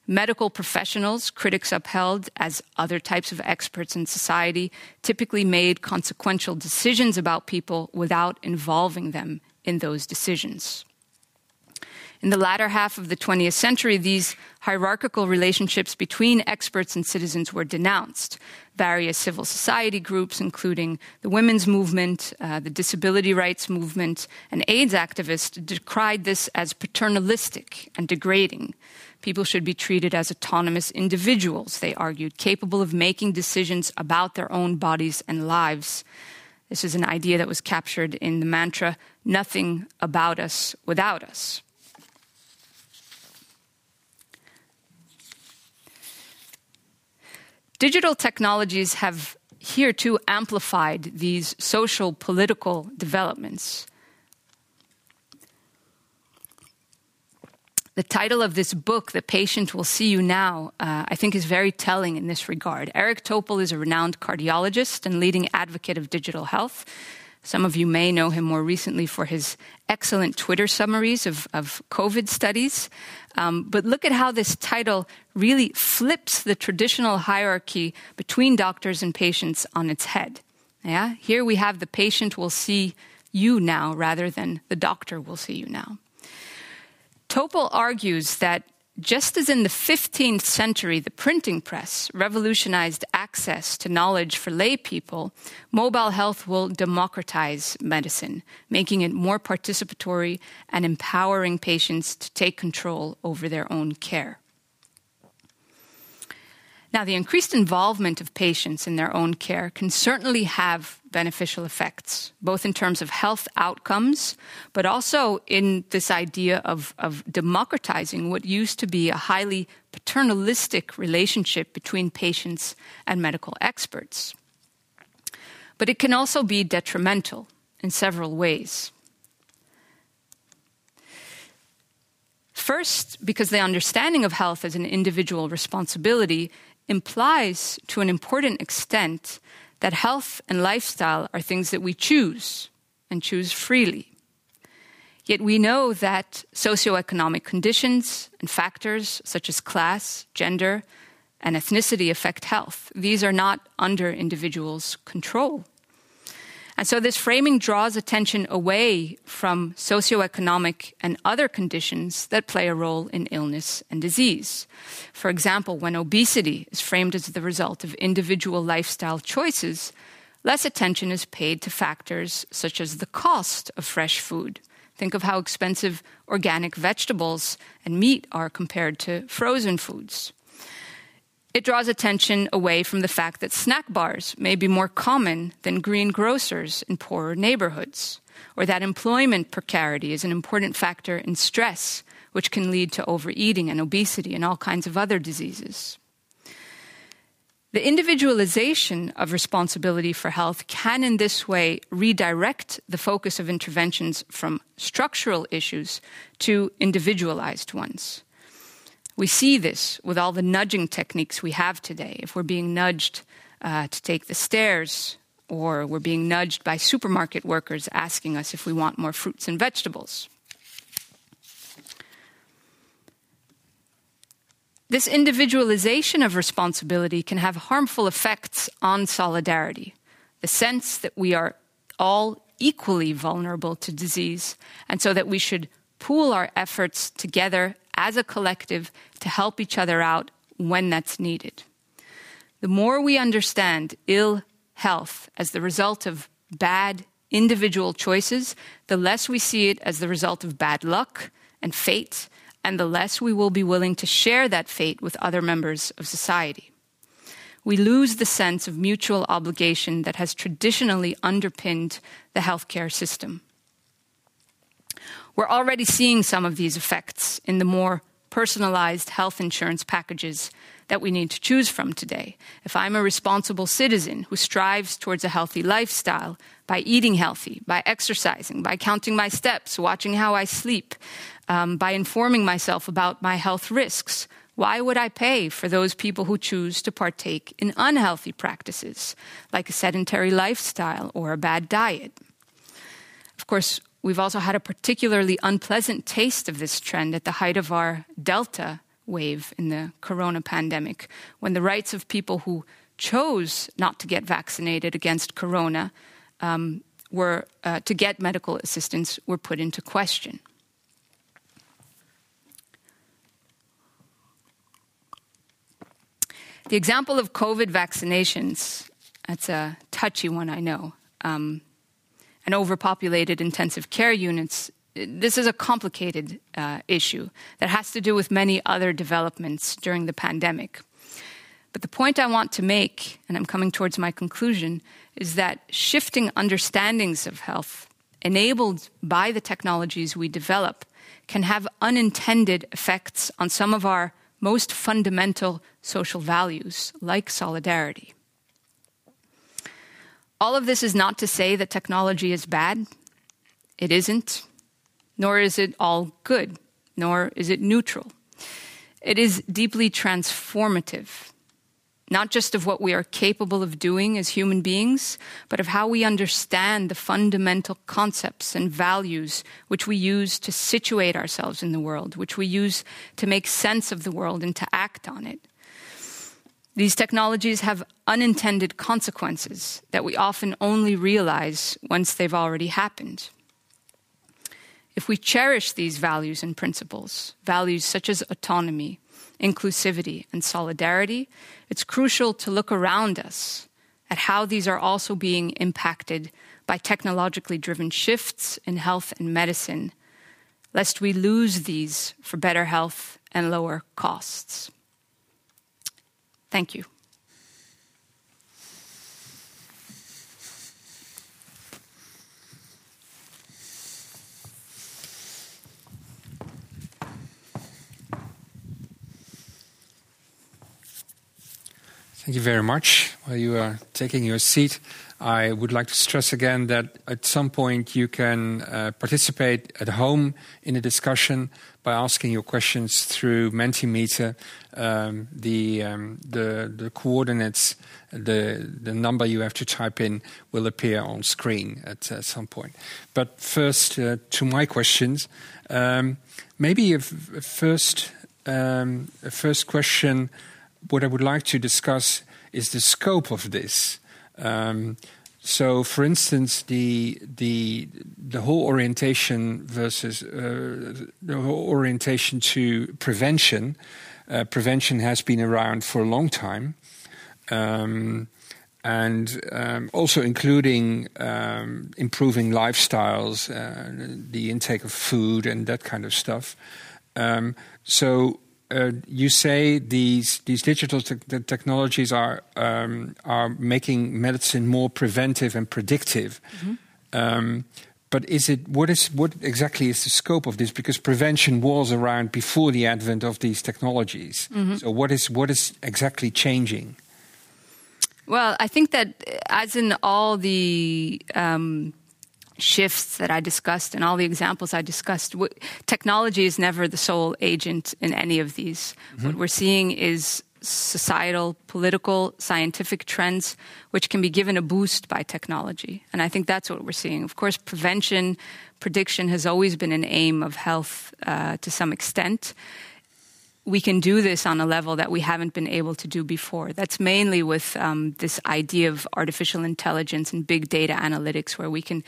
Medical professionals, critics upheld as other types of experts in society, typically made consequential decisions about people without involving them in those decisions. In the latter half of the 20th century, these hierarchical relationships between experts and citizens were denounced. Various civil society groups, including the women's movement, uh, the disability rights movement, and AIDS activists, decried this as paternalistic and degrading. People should be treated as autonomous individuals, they argued, capable of making decisions about their own bodies and lives. This is an idea that was captured in the mantra, nothing about us without us. Digital technologies have here too amplified these social political developments. The title of this book, The Patient Will See You Now, uh, I think is very telling in this regard. Eric Topol is a renowned cardiologist and leading advocate of digital health. Some of you may know him more recently for his excellent Twitter summaries of, of COVID studies. Um, but look at how this title really flips the traditional hierarchy between doctors and patients on its head. Yeah? Here we have the patient will see you now rather than the doctor will see you now. Topol argues that just as in the 15th century, the printing press revolutionized access to knowledge for lay people, mobile health will democratize medicine, making it more participatory and empowering patients to take control over their own care. Now, the increased involvement of patients in their own care can certainly have beneficial effects, both in terms of health outcomes, but also in this idea of, of democratizing what used to be a highly paternalistic relationship between patients and medical experts. But it can also be detrimental in several ways. First, because the understanding of health as an individual responsibility implies to an important extent that health and lifestyle are things that we choose and choose freely. Yet we know that socioeconomic conditions and factors such as class, gender, and ethnicity affect health. These are not under individuals' control. And so this framing draws attention away from socioeconomic and other conditions that play a role in illness and disease. For example, when obesity is framed as the result of individual lifestyle choices, less attention is paid to factors such as the cost of fresh food. Think of how expensive organic vegetables and meat are compared to frozen foods. It draws attention away from the fact that snack bars may be more common than green grocers in poorer neighborhoods, or that employment precarity is an important factor in stress, which can lead to overeating and obesity and all kinds of other diseases. The individualization of responsibility for health can, in this way, redirect the focus of interventions from structural issues to individualized ones. We see this with all the nudging techniques we have today. If we're being nudged uh, to take the stairs, or we're being nudged by supermarket workers asking us if we want more fruits and vegetables. This individualization of responsibility can have harmful effects on solidarity. The sense that we are all equally vulnerable to disease, and so that we should pool our efforts together as a collective to help each other out when that's needed. The more we understand ill health as the result of bad individual choices, the less we see it as the result of bad luck and fate, and the less we will be willing to share that fate with other members of society. We lose the sense of mutual obligation that has traditionally underpinned the healthcare system. We're already seeing some of these effects in the more personalized health insurance packages that we need to choose from today. If I'm a responsible citizen who strives towards a healthy lifestyle by eating healthy, by exercising, by counting my steps, watching how I sleep, um, by informing myself about my health risks, why would I pay for those people who choose to partake in unhealthy practices, like a sedentary lifestyle or a bad diet? Of course, We've also had a particularly unpleasant taste of this trend at the height of our Delta wave in the corona pandemic, when the rights of people who chose not to get vaccinated against corona um, were uh, to get medical assistance were put into question. The example of COVID vaccinations, that's a touchy one, I know. Um, and overpopulated intensive care units, this is a complicated uh, issue that has to do with many other developments during the pandemic. But the point I want to make, and I'm coming towards my conclusion, is that shifting understandings of health enabled by the technologies we develop can have unintended effects on some of our most fundamental social values, like solidarity. All of this is not to say that technology is bad. It isn't. Nor is it all good. Nor is it neutral. It is deeply transformative, not just of what we are capable of doing as human beings, but of how we understand the fundamental concepts and values which we use to situate ourselves in the world, which we use to make sense of the world and to act on it. These technologies have unintended consequences that we often only realize once they've already happened. If we cherish these values and principles, values such as autonomy, inclusivity, and solidarity, it's crucial to look around us at how these are also being impacted by technologically driven shifts in health and medicine, lest we lose these for better health and lower costs. Thank you. Thank you very much. While you are taking your seat, I would like to stress again that at some point you can uh, participate at home in a discussion by asking your questions through Mentimeter. Um, the, um, the, the coordinates, the, the number you have to type in will appear on screen at uh, some point. But first, uh, to my questions. Um, maybe a, f- a first, um, a first question what I would like to discuss is the scope of this. Um, so, for instance, the the the whole orientation versus uh, the whole orientation to prevention. Uh, prevention has been around for a long time, um, and um, also including um, improving lifestyles, uh, the intake of food, and that kind of stuff. Um, so uh, you say these these digital te- the technologies are um, are making medicine more preventive and predictive. Mm-hmm. Um, but is it what is what exactly is the scope of this? Because prevention was around before the advent of these technologies. Mm-hmm. So what is what is exactly changing? Well, I think that as in all the um, shifts that I discussed and all the examples I discussed, technology is never the sole agent in any of these. Mm-hmm. What we're seeing is societal, political, scientific trends which can be given a boost by technology. And I think that's what we're seeing. Of course, prevention, prediction has always been an aim of health uh, to some extent we can do this on a level that we haven't been able to do before. That's mainly with um, this idea of artificial intelligence and big data analytics, where we can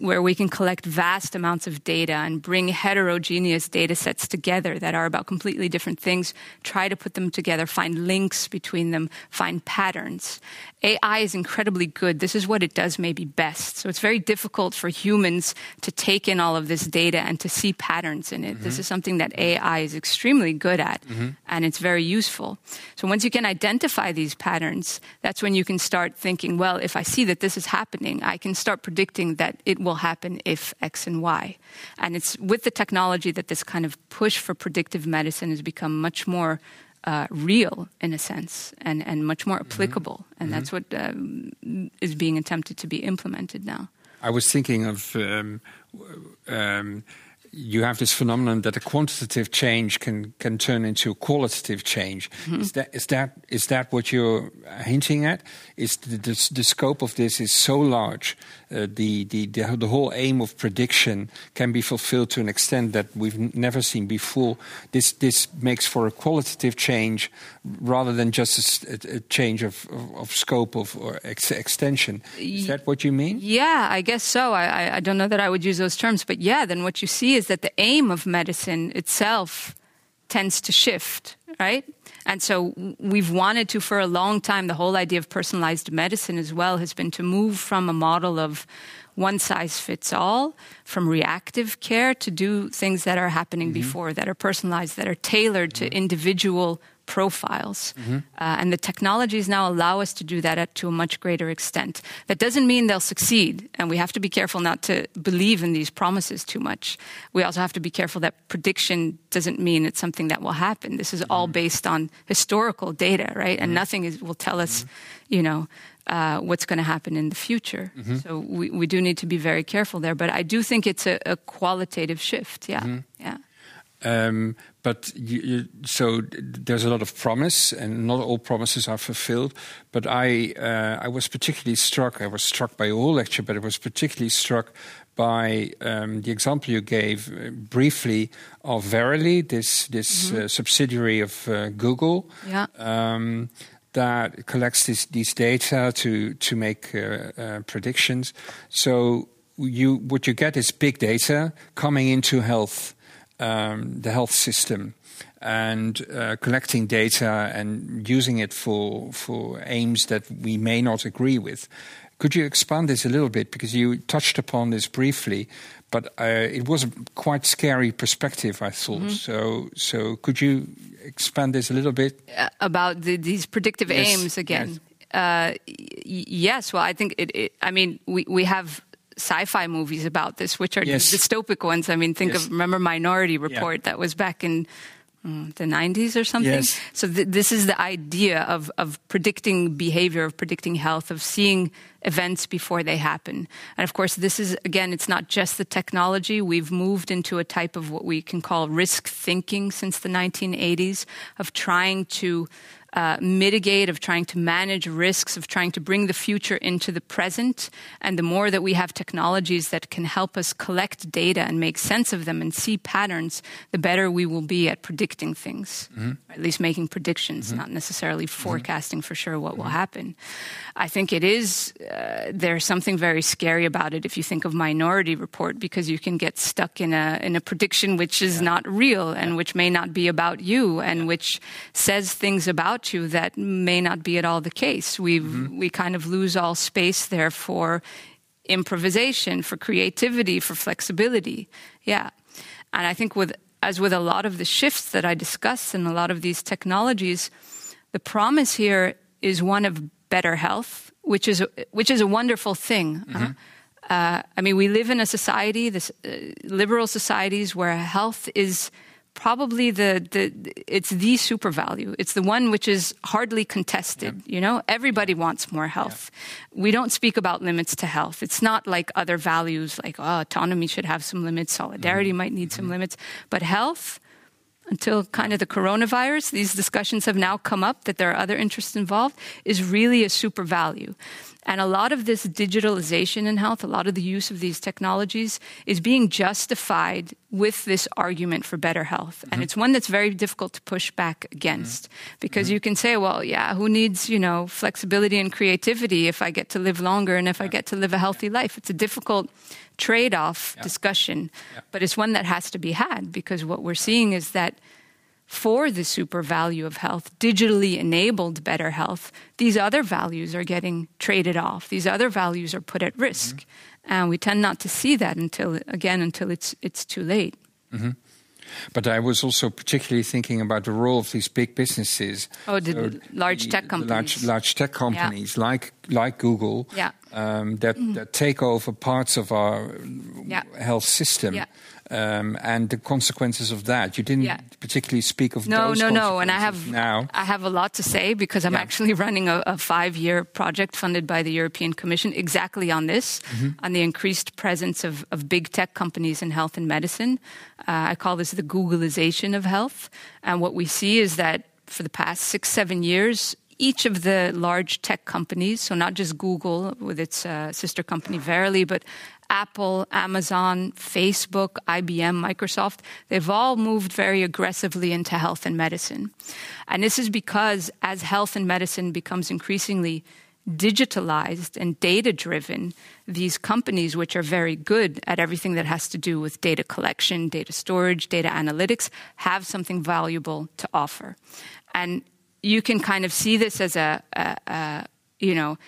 where we can collect vast amounts of data and bring heterogeneous data sets together that are about completely different things, try to put them together, find links between them, find patterns. AI is incredibly good. This is what it does maybe best. So it's very difficult for humans to take in all of this data and to see patterns in it. Mm-hmm. This is something that AI is extremely good at mm-hmm. and it's very useful. So once you can identify these patterns, that's when you can start thinking, well, if I see that this is happening, I can start predicting that it will happen if X and Y. And it's with the technology that this kind of push for predictive medicine has become much more uh, real in a sense and, and much more mm-hmm. applicable. Mm-hmm. And that's what um, is being attempted to be implemented now. I was thinking of um, um, you have this phenomenon that a quantitative change can can turn into a qualitative change. Mm-hmm. Is that is that is that what you're hinting at? Is the, the, the scope of this is so large, uh, the, the, the the whole aim of prediction can be fulfilled to an extent that we've never seen before. This this makes for a qualitative change rather than just a, a change of, of, of, scope of or ex- extension. Is that what you mean? Yeah, I guess so. I, I don't know that I would use those terms, but yeah, then what you see is that the aim of medicine itself tends to shift, right? And so we've wanted to, for a long time, the whole idea of personalized medicine as well has been to move from a model of one size fits all, from reactive care to do things that are happening mm-hmm. before, that are personalized, that are tailored mm-hmm. to individual profiles. Mm-hmm. Uh, and the technologies now allow us to do that at, to a much greater extent. That doesn't mean they'll succeed, and we have to be careful not to believe in these promises too much. We also have to be careful that prediction doesn't mean it's something that will happen. This is mm-hmm. all based on historical data, right? And mm-hmm. nothing is, will tell us, mm-hmm. you know, uh, what's going to happen in the future. Mm-hmm. So we, we do need to be very careful there. But I do think it's a, a qualitative shift. Yeah. Mm-hmm. Yeah. Um, but you, you, so there's a lot of promise, and not all promises are fulfilled. But I, uh, I was particularly struck. I was struck by your lecture, but I was particularly struck by um, the example you gave uh, briefly of Verily, this this mm-hmm. uh, subsidiary of uh, Google. Yeah. Um, that collects this, these data to to make uh, uh, predictions. So you what you get is big data coming into health um, the health system and uh, collecting data and using it for for aims that we may not agree with. Could you expand this a little bit because you touched upon this briefly, but uh, it was a quite scary perspective, I thought. Mm-hmm. So, so could you expand this a little bit uh, about the, these predictive yes. aims again? Yes. Uh, y- yes. Well, I think it, it, I mean, we we have sci-fi movies about this, which are yes. dystopic ones. I mean, think yes. of remember Minority Report yeah. that was back in mm, the 90s or something. Yes. So th- this is the idea of of predicting behavior, of predicting health, of seeing events before they happen. And of course, this is again, it's not just the technology. We've moved into a type of what we can call risk thinking since the 1980s of trying to uh, mitigate, of trying to manage risks, of trying to bring the future into the present. And the more that we have technologies that can help us collect data and make sense of them and see patterns, the better we will be at predicting things, mm-hmm. at least making predictions, mm-hmm. not necessarily mm-hmm. forecasting for sure what will mm-hmm. happen. I think it is, uh, there's something very scary about it if you think of Minority Report, because you can get stuck in a, in a prediction which is yeah. not real and which may not be about you and which says things about you that may not be at all the case. We mm-hmm. we kind of lose all space there for improvisation, for creativity, for flexibility. Yeah, and I think with as with a lot of the shifts that I discussed and a lot of these technologies, the promise here is one of better health, which is a, which is a wonderful thing. Mm-hmm. Uh, uh, I mean, we live in a society, this uh, liberal societies, where health is probably the, the it's the super value. It's the one which is hardly contested. Yeah. You know, everybody wants more health. Yeah. We don't speak about limits to health. It's not like other values, like oh, autonomy should have some limits, solidarity mm-hmm. might need some mm-hmm. limits, but health. Until kind of the coronavirus, these discussions have now come up that there are other interests involved, is really a super value. And a lot of this digitalization in health, a lot of the use of these technologies is being justified with this argument for better health. Mm-hmm. And it's one that's very difficult to push back against mm-hmm. because mm-hmm. you can say, well, yeah, who needs, you know, flexibility and creativity if I get to live longer and if. I get to live a healthy life? It's a difficult trade off yeah. discussion, yeah. but it's one that has to be had because what we're seeing is that for the super value of health, digitally enabled better health, these other values are getting traded off. These other values are put at risk. Mm-hmm. And we tend not to see that until, again, until it's, it's too late. Mm-hmm. But I was also particularly thinking about the role of these big businesses. Oh, the so large the, tech companies. Large, large tech companies yeah. like like Google yeah. um, that, mm. that take over parts of our yeah. health system. Um, and the consequences of that. You didn't yeah. particularly speak of no, those no, no. No. And I have now. I have a lot to say because I'm yeah. actually running a, a five-year project funded by the European Commission exactly on this, mm-hmm. on the increased presence of, of big tech companies in health and medicine. Uh, I call this the Googleization of health. And what we see is that for the past six, seven years, each of the large tech companies, so not just Google with its uh, sister company Verily, but Apple, Amazon, Facebook, IBM, Microsoft, they've all moved very aggressively into health and medicine. And this is because as health and medicine becomes increasingly digitalized and data driven, these companies, which are very good at everything that has to do with data collection, data storage, data analytics, have something valuable to offer. And you can kind of see this as a, a, a you know,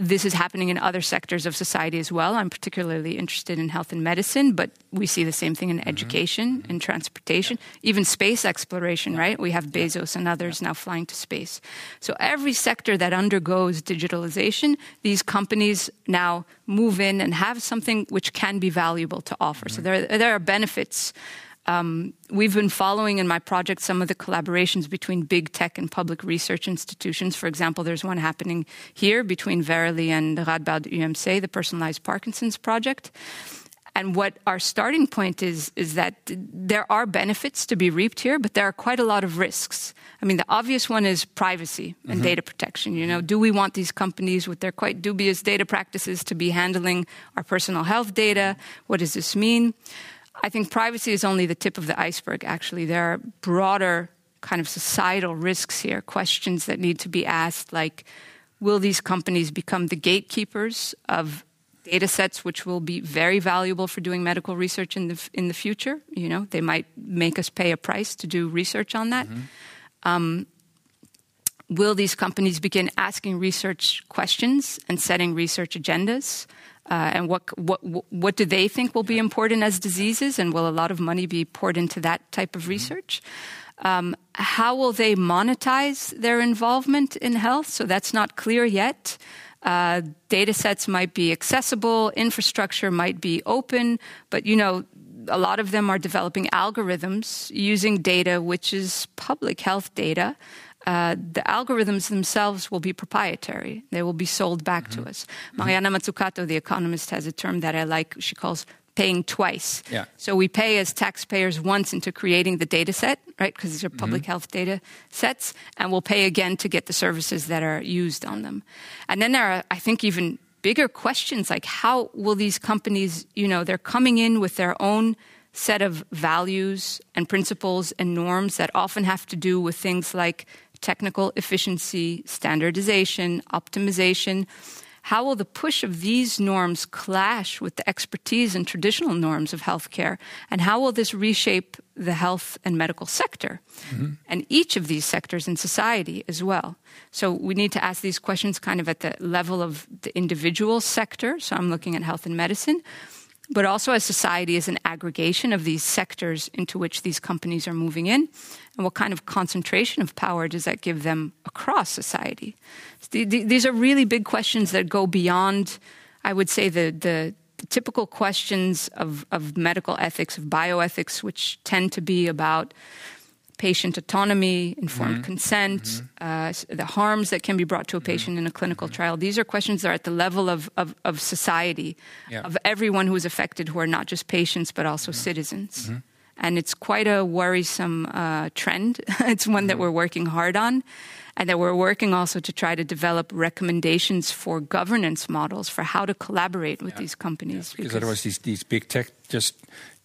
this is happening in other sectors of society as well. I'm particularly interested in health and medicine, but we see the same thing in mm-hmm. education, in transportation, even space exploration, right? We have Bezos and others now flying to space. So every sector that undergoes digitalization, these companies now move in and have something which can be valuable to offer. So mm-hmm. there, there are benefits um, we've been following in my project some of the collaborations between big tech and public research institutions. For example, there's one happening here between Verily and Radboud UMC, the Personalized Parkinson's Project. And what our starting point is, is that there are benefits to be reaped here, but there are quite a lot of risks. I mean, the obvious one is privacy and mm-hmm. data protection. You know, do we want these companies with their quite dubious data practices to be handling our personal health data? What does this mean? I think privacy is only the tip of the iceberg, actually. There are broader kind of societal risks here, questions that need to be asked, like will these companies become the gatekeepers of data sets which will be very valuable for doing medical research in the, in the future? You know, they might make us pay a price to do research on that. Mm-hmm. Um, will these companies begin asking research questions and setting research agendas? Uh, and what, what, what do they think will be important as diseases? And will a lot of money be poured into that type of mm-hmm. research? Um, how will they monetize their involvement in health? So that's not clear yet. Uh, data sets might be accessible, infrastructure might be open, but you know, a lot of them are developing algorithms using data which is public health data uh, the algorithms themselves will be proprietary. They will be sold back mm-hmm. to us. Mariana Mazzucato, the economist, has a term that I like. She calls paying twice. Yeah. So we pay as taxpayers once into creating the data set, right? Because these are public Mm-hmm. health data sets, and we'll pay again to get the services that are used on them. And then there are, I think, even bigger questions like how will these companies, you know, they're coming in with their own set of values and principles and norms that often have to do with things like technical efficiency, standardization, optimization. How will the push of these norms clash with the expertise and traditional norms of healthcare? And how will this reshape the health and medical sector? Mm-hmm. And each of these sectors in society as well. So we need to ask these questions kind of at the level of the individual sector. So I'm looking at health and medicine but also as society as an aggregation of these sectors into which these companies are moving in, and what kind of concentration of power does that give them across society? The- the- These are really big questions that go beyond, I would say, the, the, the typical questions of, of medical ethics, of bioethics, which tend to be about patient autonomy, informed mm-hmm. consent, mm-hmm. uh, the harms that can be brought to a mm-hmm. patient in a clinical trial. These are questions that are at the level of, of, of society, Yeah. of everyone who is affected, who are not just patients, but also citizens. And it's quite a worrisome uh, trend. (laughs) it's one that we're working hard on. And that we're working also to try to develop recommendations for governance models for how to collaborate with these companies. because otherwise these, these big tech just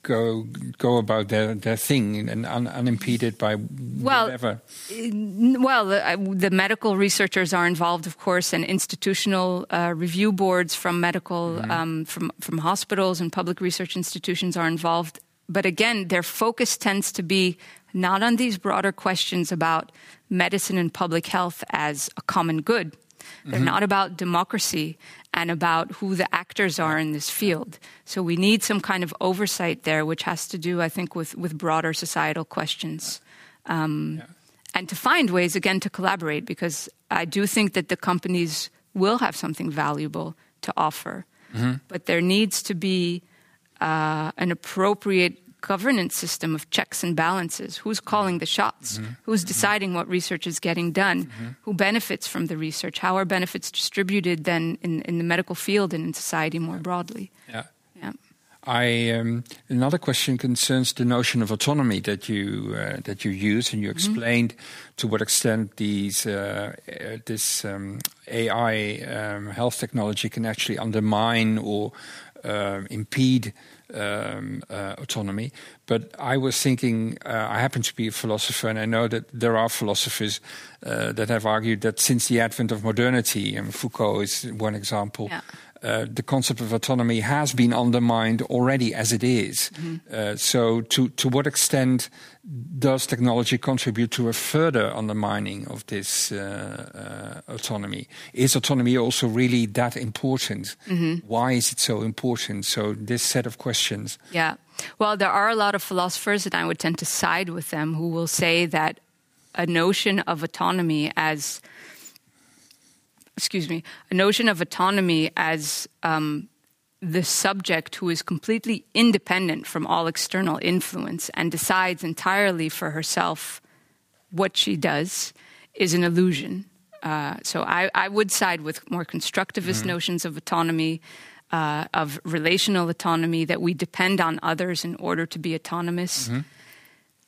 go go about their, their thing and un, unimpeded by Well, whatever. Well, the, uh, the medical researchers are involved, of course, and institutional uh, review boards from medical, um, from from hospitals and public research institutions are involved. But again, their focus tends to be not on these broader questions about medicine and public health as a common good. They're not about democracy and about who the actors are in this field. So we need some kind of oversight there, which has to do, I think, with, with broader societal questions. Um, and to find ways again to collaborate because I do think that the companies will have something valuable to offer, but there needs to be uh, an appropriate governance system of checks and balances. Who's calling the shots? Who's deciding what research is getting done? Who benefits from the research? How are benefits distributed then in, in the medical field and in society more broadly? Yeah. Yeah. I um, another question concerns the notion of autonomy that you uh, that you use, and you explained to what extent these uh, uh, this um, AI um, health technology can actually undermine or uh, impede um, uh, autonomy. But I was thinking, uh, I happen to be a philosopher, and I know that there are philosophers uh, that have argued that since the advent of modernity, and Foucault is one example Yeah. Uh, the concept of autonomy has been undermined already as it is. Uh, so, to, to what extent does technology contribute to a further undermining of this uh, uh, autonomy? Is autonomy also really that important? Why is it so important? So, this set of questions. Yeah. Well, there are a lot of philosophers, and I would tend to side with them, who will say that a notion of autonomy as, excuse me, a notion of autonomy as um, the subject who is completely independent from all external influence and decides entirely for herself what she does is an illusion. Uh, so I, I would side with more constructivist notions of autonomy, uh, of relational autonomy, that we depend on others in order to be autonomous.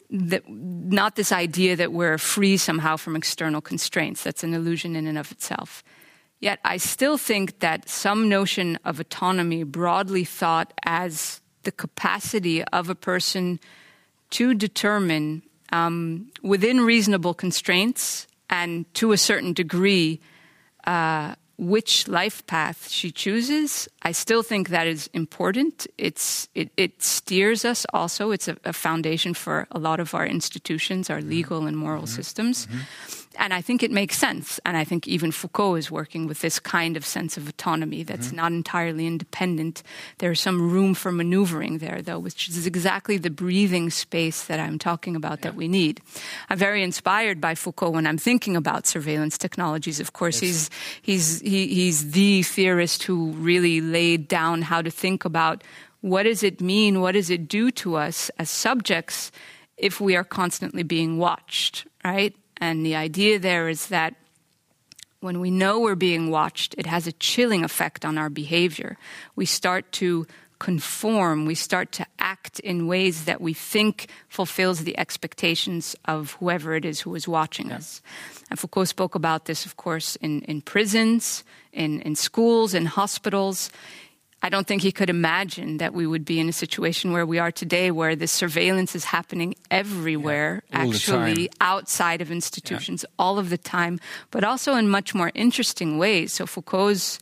That, not this idea that we're free somehow from external constraints. That's an illusion in and of itself. Yet I still think that some notion of autonomy, broadly thought as the capacity of a person to determine um, within reasonable constraints and to a certain degree uh, which life path she chooses, I still think that is important. It's, it, it steers us also. It's a, a foundation for a lot of our institutions, our legal and moral systems. And I think it makes sense. And I think even Foucault is working with this kind of sense of autonomy that's mm-hmm. not entirely independent. There's some room for maneuvering there, though, which is exactly the breathing space that I'm talking about that we need. I'm very inspired by Foucault when I'm thinking about surveillance technologies. Of course, he's, he's, he, he's the theorist who really laid down how to think about what does it mean, what does it do to us as subjects if we are constantly being watched, right? And the idea there is that when we know we're being watched, it has a chilling effect on our behavior. We start to conform, we start to act in ways that we think fulfills the expectations of whoever it is who is watching yeah. us. And Foucault spoke about this, of course, in, in prisons, in, in schools, in hospitals. I don't think he could imagine that we would be in a situation where we are today, where this surveillance is happening everywhere, yeah, actually outside of institutions yeah. all of the time, but also in much more interesting ways. So Foucault's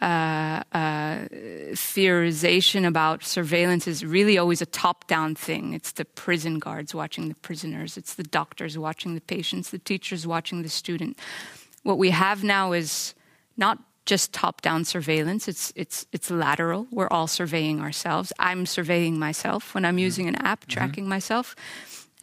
uh, uh, theorization about surveillance is really always a top down thing. It's the prison guards watching the prisoners, it's the doctors watching the patients, the teachers watching the student. What we have now is not just top down surveillance, it's, it's, it's lateral. We're all surveying ourselves. I'm surveying myself when I'm mm-hmm. using an app, mm-hmm. tracking mm-hmm. myself.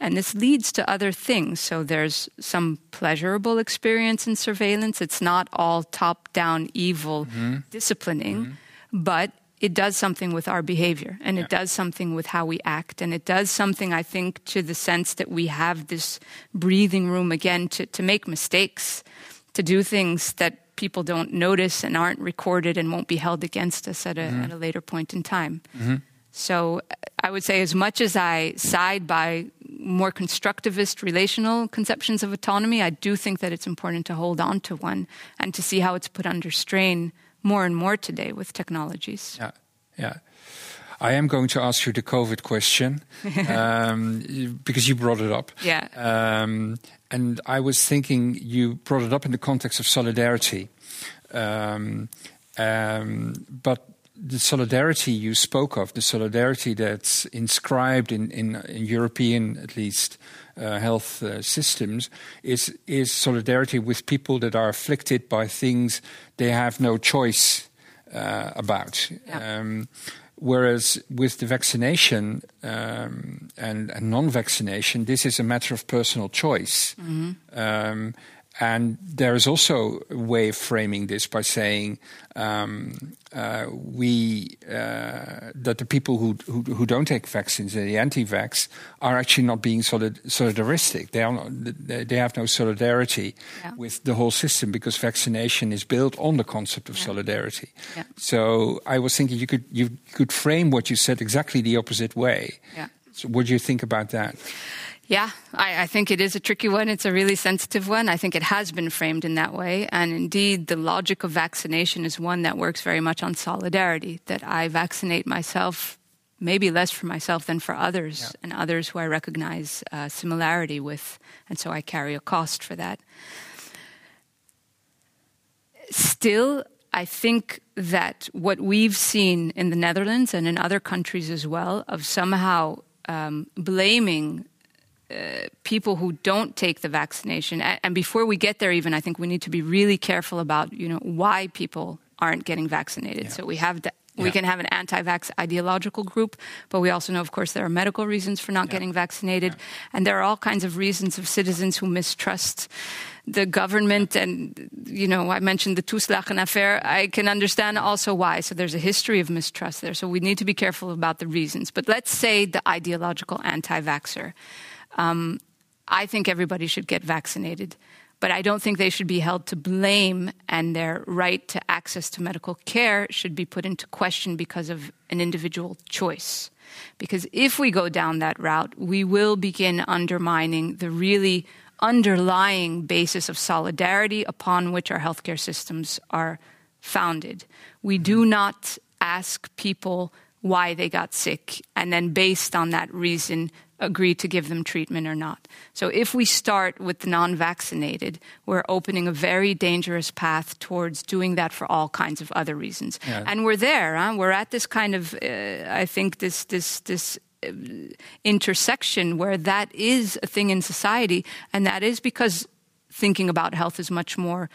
And this leads to other things. So there's some pleasurable experience in surveillance. It's not all top down evil mm-hmm. disciplining, mm-hmm. but it does something with our behavior and yeah. it does something with how we act. And it does something, I think, to the sense that we have this breathing room again to, to make mistakes, to do things that people don't notice and aren't recorded and won't be held against us at a, mm-hmm. at a later point in time. Mm-hmm. So I would say, as much as I side by more constructivist relational conceptions of autonomy, I do think that it's important to hold on to one and to see how it's put under strain more and more today with technologies. Yeah, yeah. I am going to ask you the COVID question (laughs) um, because you brought it up. Yeah. Um, and I was thinking you brought it up in the context of solidarity. Um, um but the solidarity you spoke of, the solidarity that's inscribed in, in, in European, at least, uh, health uh, systems, is, is solidarity with people that are afflicted by things they have no choice uh, about. Yeah. Um, whereas with the vaccination um, and, and non vaccination, this is a matter of personal choice. Mm-hmm. Um, and there is also a way of framing this by saying um, uh, we uh, that the people who, who, who don't take vaccines, the anti-vax, are actually not being solid, solidaristic. They are not, they have no solidarity yeah. with the whole system because vaccination is built on the concept of yeah. solidarity. Yeah. So I was thinking you could you could frame what you said exactly the opposite way. So what do you think about that? Yeah, I, I, think it is a tricky one. It's a really sensitive one. I think it has been framed in that way. And indeed, the logic of vaccination is one that works very much on solidarity, that I vaccinate myself, maybe less for myself than for others, yeah. and others who I recognize uh, similarity with. And so I carry a cost for that. Still, I think that what we've seen in the Netherlands and in other countries as well, of somehow um, blaming uh, people who don't take the vaccination, and before we get there, even I think we need to be really careful about you know why people aren't getting vaccinated. Yeah. So we have the, we yeah. can have an anti-vax ideological group, but we also know, of course, there are medical reasons for not yeah. getting vaccinated, and there are all kinds of reasons of citizens who mistrust the government. And you know, I mentioned the Toeslagen affair. I can understand also why. So there's a history of mistrust there. So we need to be careful about the reasons. But let's say the ideological anti-vaxer um, I think everybody should get vaccinated, but I don't think they should be held to blame, and their right to access to medical care should be put into question because of an individual choice. Because if we go down that route, we will begin undermining the really underlying basis of solidarity upon which our healthcare systems are founded. We do not ask people why they got sick and then, based on that reason, agree to give them treatment or not. So if we start with the non vaccinated, we're opening a very dangerous path towards doing that for all kinds of other reasons. Yeah. And we're there. Huh? We're at this kind of, uh, I think, this, this, this uh, intersection where that is a thing in society, and that is because thinking about health is much more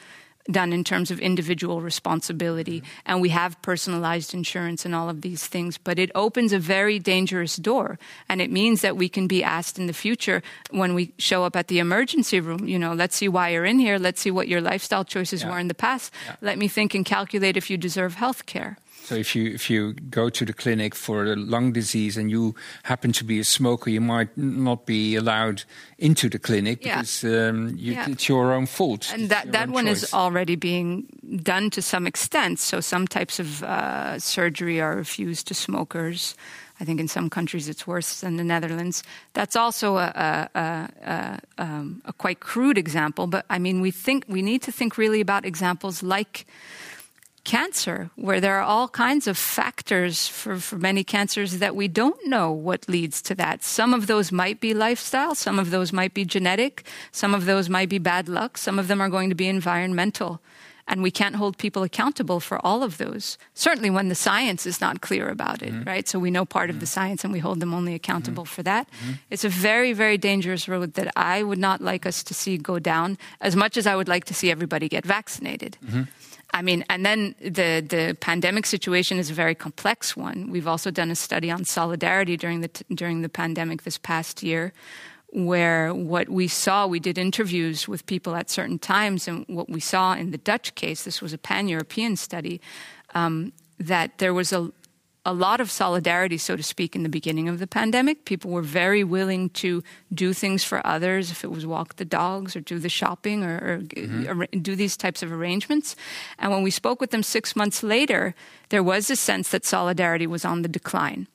done in terms of individual responsibility. And we have personalized insurance and all of these things. But it opens a very dangerous door. And it means that we can be asked in the future when we show up at the emergency room, you know, let's see why you're in here. Let's see what your lifestyle choices yeah. were in the past. Yeah. Let me think and calculate if you deserve health care. So if you if you go to the clinic for a lung disease and you happen to be a smoker, you might not be allowed into the clinic Yeah. because um, you, Yeah. it's your own fault. And that, that one is already being done to some extent. So some types of uh, surgery are refused to smokers. I think in some countries it's worse than the Netherlands. That's also a, a, a, a, um, a quite crude example, but I mean, we think we need to think really about examples like cancer, where there are all kinds of factors for, for many cancers that we don't know what leads to that. Some of those might be lifestyle, some of those might be genetic, some of those might be bad luck, some of them are going to be environmental. And we can't hold people accountable for all of those. Certainly when the science is not clear about it, mm-hmm. right? So we know part of the mm-hmm. science and we hold them only accountable mm-hmm. for that. It's a very, very dangerous road that I would not like us to see go down as much as I would like to see everybody get vaccinated. I mean, and then the, the pandemic situation is a very complex one. We've also done a study on solidarity during the, during the pandemic this past year, where what we saw, we did interviews with people at certain times, and what we saw in the Dutch case, this was a pan European study, um, that there was a, a lot of solidarity, so to speak, in the beginning of the pandemic. People were very willing to do things for others, if it was walk the dogs or do the shopping or, or mm-hmm. arra- do these types of arrangements. And when we spoke with them six months later, there was a sense that solidarity was on the decline.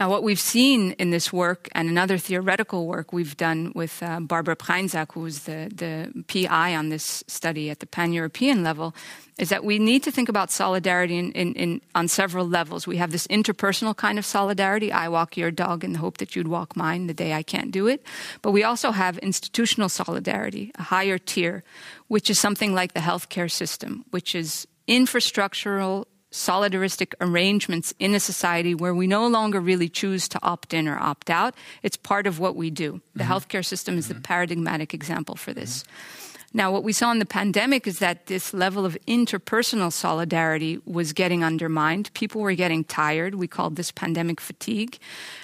Now, what we've seen in this work and another theoretical work we've done with uh, Barbara Prainsack, who was the, the PI on this study at the pan European level, is that we need to think about solidarity in, in, in, on several levels. We have this interpersonal kind of solidarity. I walk your dog in the hope that you'd walk mine the day I can't do it. But we also have institutional solidarity, a higher tier, which is something like the healthcare system, which is infrastructural solidaristic arrangements in a society where we no longer really choose to opt in or opt out. It's part of what we do. The mm-hmm. healthcare system is the mm-hmm. paradigmatic example for this. Mm-hmm. Now, what we saw in the pandemic is that this level of interpersonal solidarity was getting undermined. People were getting tired. We called this pandemic fatigue.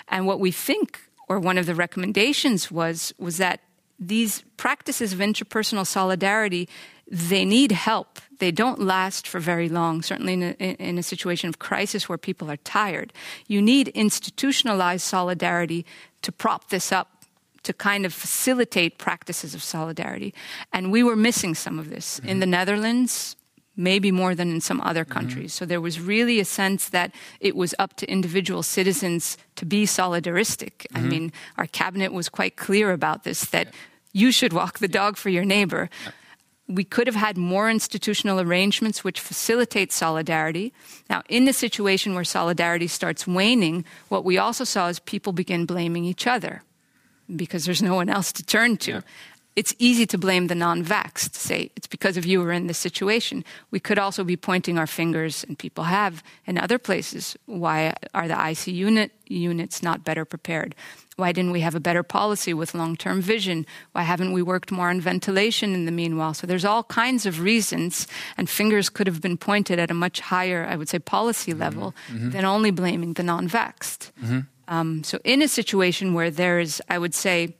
And what we think, or one of the recommendations was, was that these practices of interpersonal solidarity they need help. They don't last for very long, certainly in a, in a, situation of crisis where people are tired. You need institutionalized solidarity to prop this up, to kind of facilitate practices of solidarity. And we were missing some of this. Mm-hmm. In the Netherlands, maybe more than in some other countries. Mm-hmm. So there was really a sense that it was up to individual citizens to be solidaristic. Mm-hmm. I mean, our cabinet was quite clear about this that yeah. you should walk the dog for your neighbor. Yeah we could have had more institutional arrangements which facilitate solidarity. Now, in the situation where solidarity starts waning, what we also saw is people begin blaming each other because there's no one else to turn to. Yeah. It's easy to blame the non vaxxed, to say it's because of you we're in this situation. We could also be pointing our fingers, and people have in other places. Why are the IC unit units not better prepared? Why didn't we have a better policy with long term vision? Why haven't we worked more on ventilation in the meanwhile? So there's all kinds of reasons, and fingers could have been pointed at a much higher, I would say, policy level mm-hmm. than only blaming the non vaxxed. Mm-hmm. Um, so, in a situation where there is, I would say,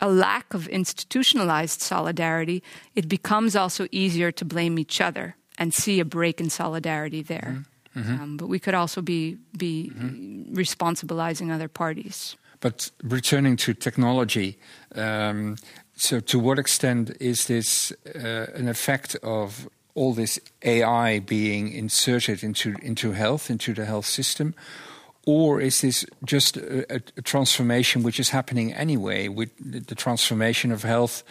a lack of institutionalized solidarity, it becomes also easier to blame each other and see a break in solidarity there. Mm-hmm. Um, but we could also be be mm-hmm. responsibilizing other parties. But returning to technology, um, so to what extent is this uh, an effect of all this AI being inserted into into health, into the health system? Or is this just a, a transformation which is happening anyway, with the transformation of health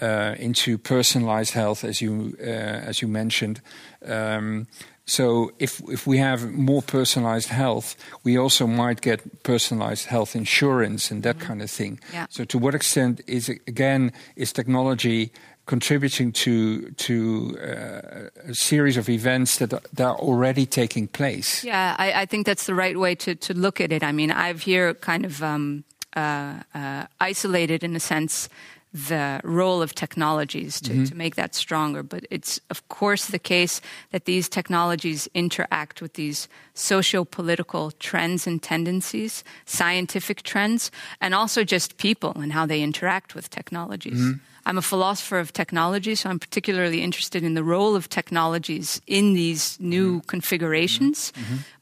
uh, into personalized health, as you uh, as you mentioned? Um, so if if we have more personalized health, we also might get personalized health insurance and that mm-hmm. kind of thing. Yeah. So to what extent is it, again is technology contributing to to uh, a series of events that are, that are already taking place? Yeah, I, I, think that's the right way to to look at it. I mean, I've here kind of um, uh, uh, isolated in a sense the role of technologies to, mm-hmm. to make that stronger. But it's, of course, the case that these technologies interact with these socio political trends and tendencies, scientific trends, and also just people and how they interact with technologies. Mm-hmm. I'm a philosopher of technology, so I'm particularly interested in the role of technologies in these new mm-hmm. configurations.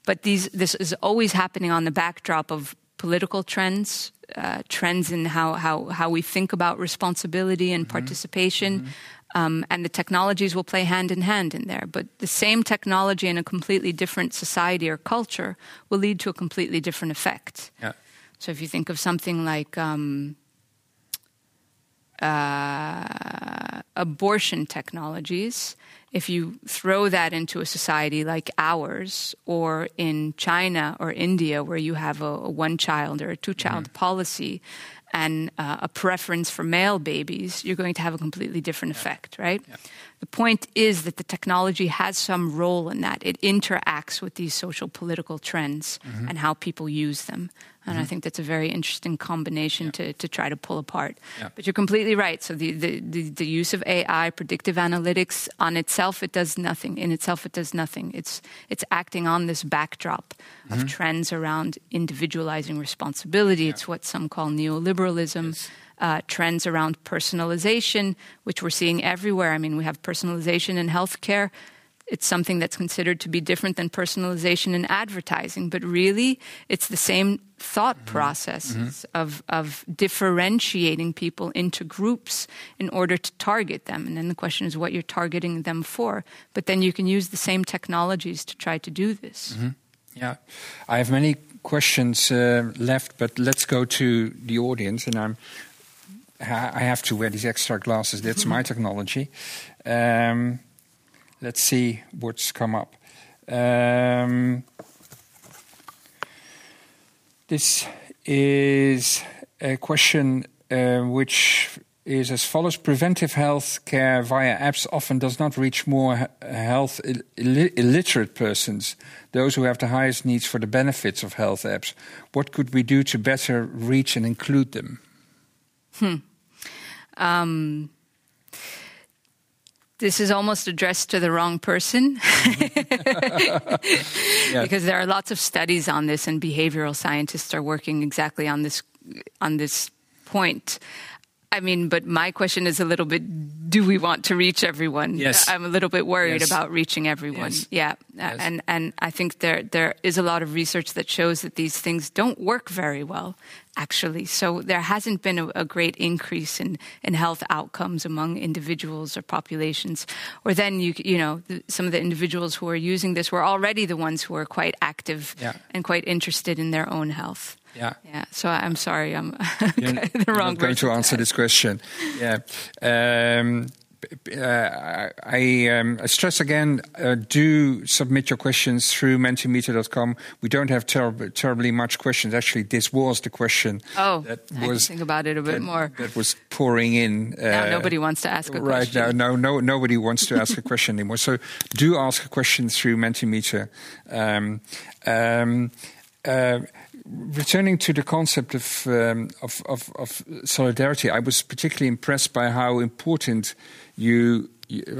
But these, this is always happening on the backdrop of political trends, uh, trends in how, how, how we think about responsibility and participation. Um, and the technologies will play hand in hand in there. But the same technology in a completely different society or culture will lead to a completely different effect. Yeah. So if you think of something like um, uh, abortion technologies, if you throw that into a society like ours, or in China or India, where you have a, a one child or a two child policy and uh, a preference for male babies, you're going to have a completely different effect, right? The point is that the technology has some role in that. It interacts with these social political trends and how people use them. And I think that's a very interesting combination to, to try to pull apart. Yeah. But you're completely right. So the, the, the, the use of AI, predictive analytics, on itself, it does nothing. In itself, it does nothing. It's, it's acting on this backdrop of trends around individualizing responsibility. It's what some call neoliberalism. Uh, trends around personalization, which we're seeing everywhere. I mean, we have personalization in healthcare. It's something that's considered to be different than personalization in advertising, but really, it's the same thought processes of, of differentiating people into groups in order to target them. And then the question is what you're targeting them for. But then you can use the same technologies to try to do this. Yeah, I have many questions uh, left, but let's go to the audience. And I'm, I have to wear these extra glasses. That's my (laughs) technology. Um, let's see what's come up. Um, this is a question uh, which is as follows: Preventive health care via apps often does not reach more health Ill- Ill- illiterate persons, those who have the highest needs for the benefits of health apps. What could we do to better reach and include them? Um, this is almost addressed to the wrong person. Mm-hmm. (laughs) Because there are lots of studies on this, and behavioral scientists are working exactly on this on this point. I mean, but my question is a little bit: Do we want to reach everyone? Yes. I'm a little bit worried Yes. about reaching everyone. Yes. Yeah, uh, Yes. and and I think there there is a lot of research that shows that these things don't work very well, actually. So there hasn't been a, a great increase in in health outcomes among individuals or populations. Or then you you know the, some of the individuals who are using this were already the ones who are quite active Yeah. and quite interested in their own health. Yeah. Yeah, so I'm sorry, I'm (laughs) (laughs) the wrong not going to answer this question. Yeah. Um, uh, I, um, I stress again, uh, do submit your questions through mentimeter.com. We don't have terrib- terribly much questions. Actually, this was the question Oh, that I was think about it a bit that, more. that was pouring in. Uh, Now nobody wants to ask a right question. now, no, no, nobody wants to ask a question anymore. So do ask a question through Mentimeter. Um, um, uh, returning to the concept of, um, of, of, of solidarity, I was particularly impressed by how important you,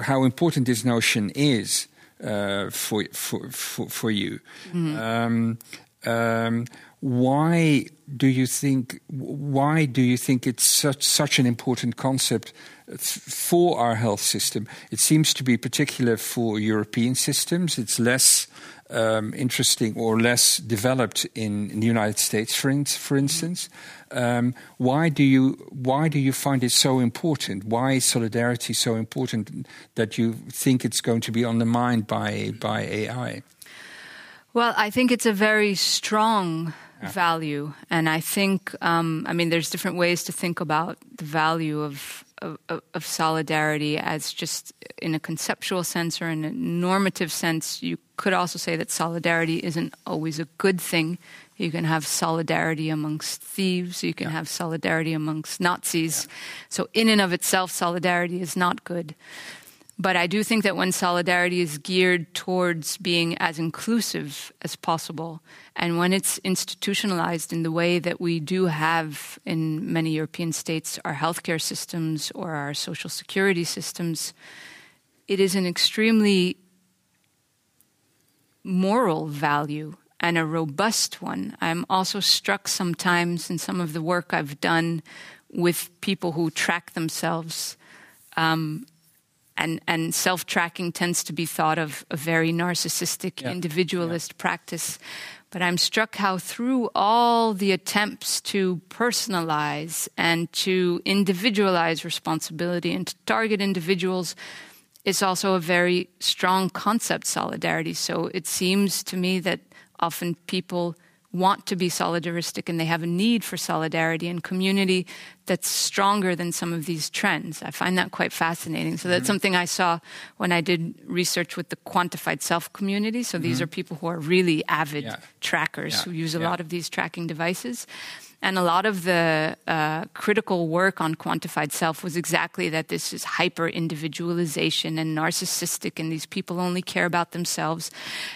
how important this notion is uh, for, for, for, for you. Um, um, why do you think why do you think it's such such an important concept for our health system? It seems to be particular for European systems. It's less um, interesting or less developed in, in the United States, for, in, for instance. Um, why do you why do you find it so important? Why is solidarity so important that you think it's going to be undermined by by AI? Well, I think it's a very strong value, and I think, um, I mean, there's different ways to think about the value of, of of solidarity as just in a conceptual sense or in a normative sense. You could also say that solidarity isn't always a good thing. You can have solidarity amongst thieves. You can have solidarity amongst Nazis. So, in and of itself, solidarity is not good. But I do think that when solidarity is geared towards being as inclusive as possible, and when it's institutionalized in the way that we do have in many European states, our healthcare systems or our social security systems, it is an extremely moral value and a robust one. I'm also struck sometimes in some of the work I've done with people who track themselves. Um, and, and self tracking tends to be thought of a very narcissistic, yeah. individualist yeah. practice. But I'm struck how, through all the attempts to personalize and to individualize responsibility and to target individuals, it's also a very strong concept, solidarity. So it seems to me that often people want to be solidaristic and they have a need for solidarity and community that's stronger than some of these trends. I find that quite fascinating. So that's mm-hmm. something I saw when I did research with the quantified self community. So mm-hmm. these are people who are really avid yeah. trackers yeah. who use a yeah. lot of these tracking devices. And a lot of the uh, critical work on quantified self was exactly that this is hyper individualization and narcissistic, and these people only care about themselves.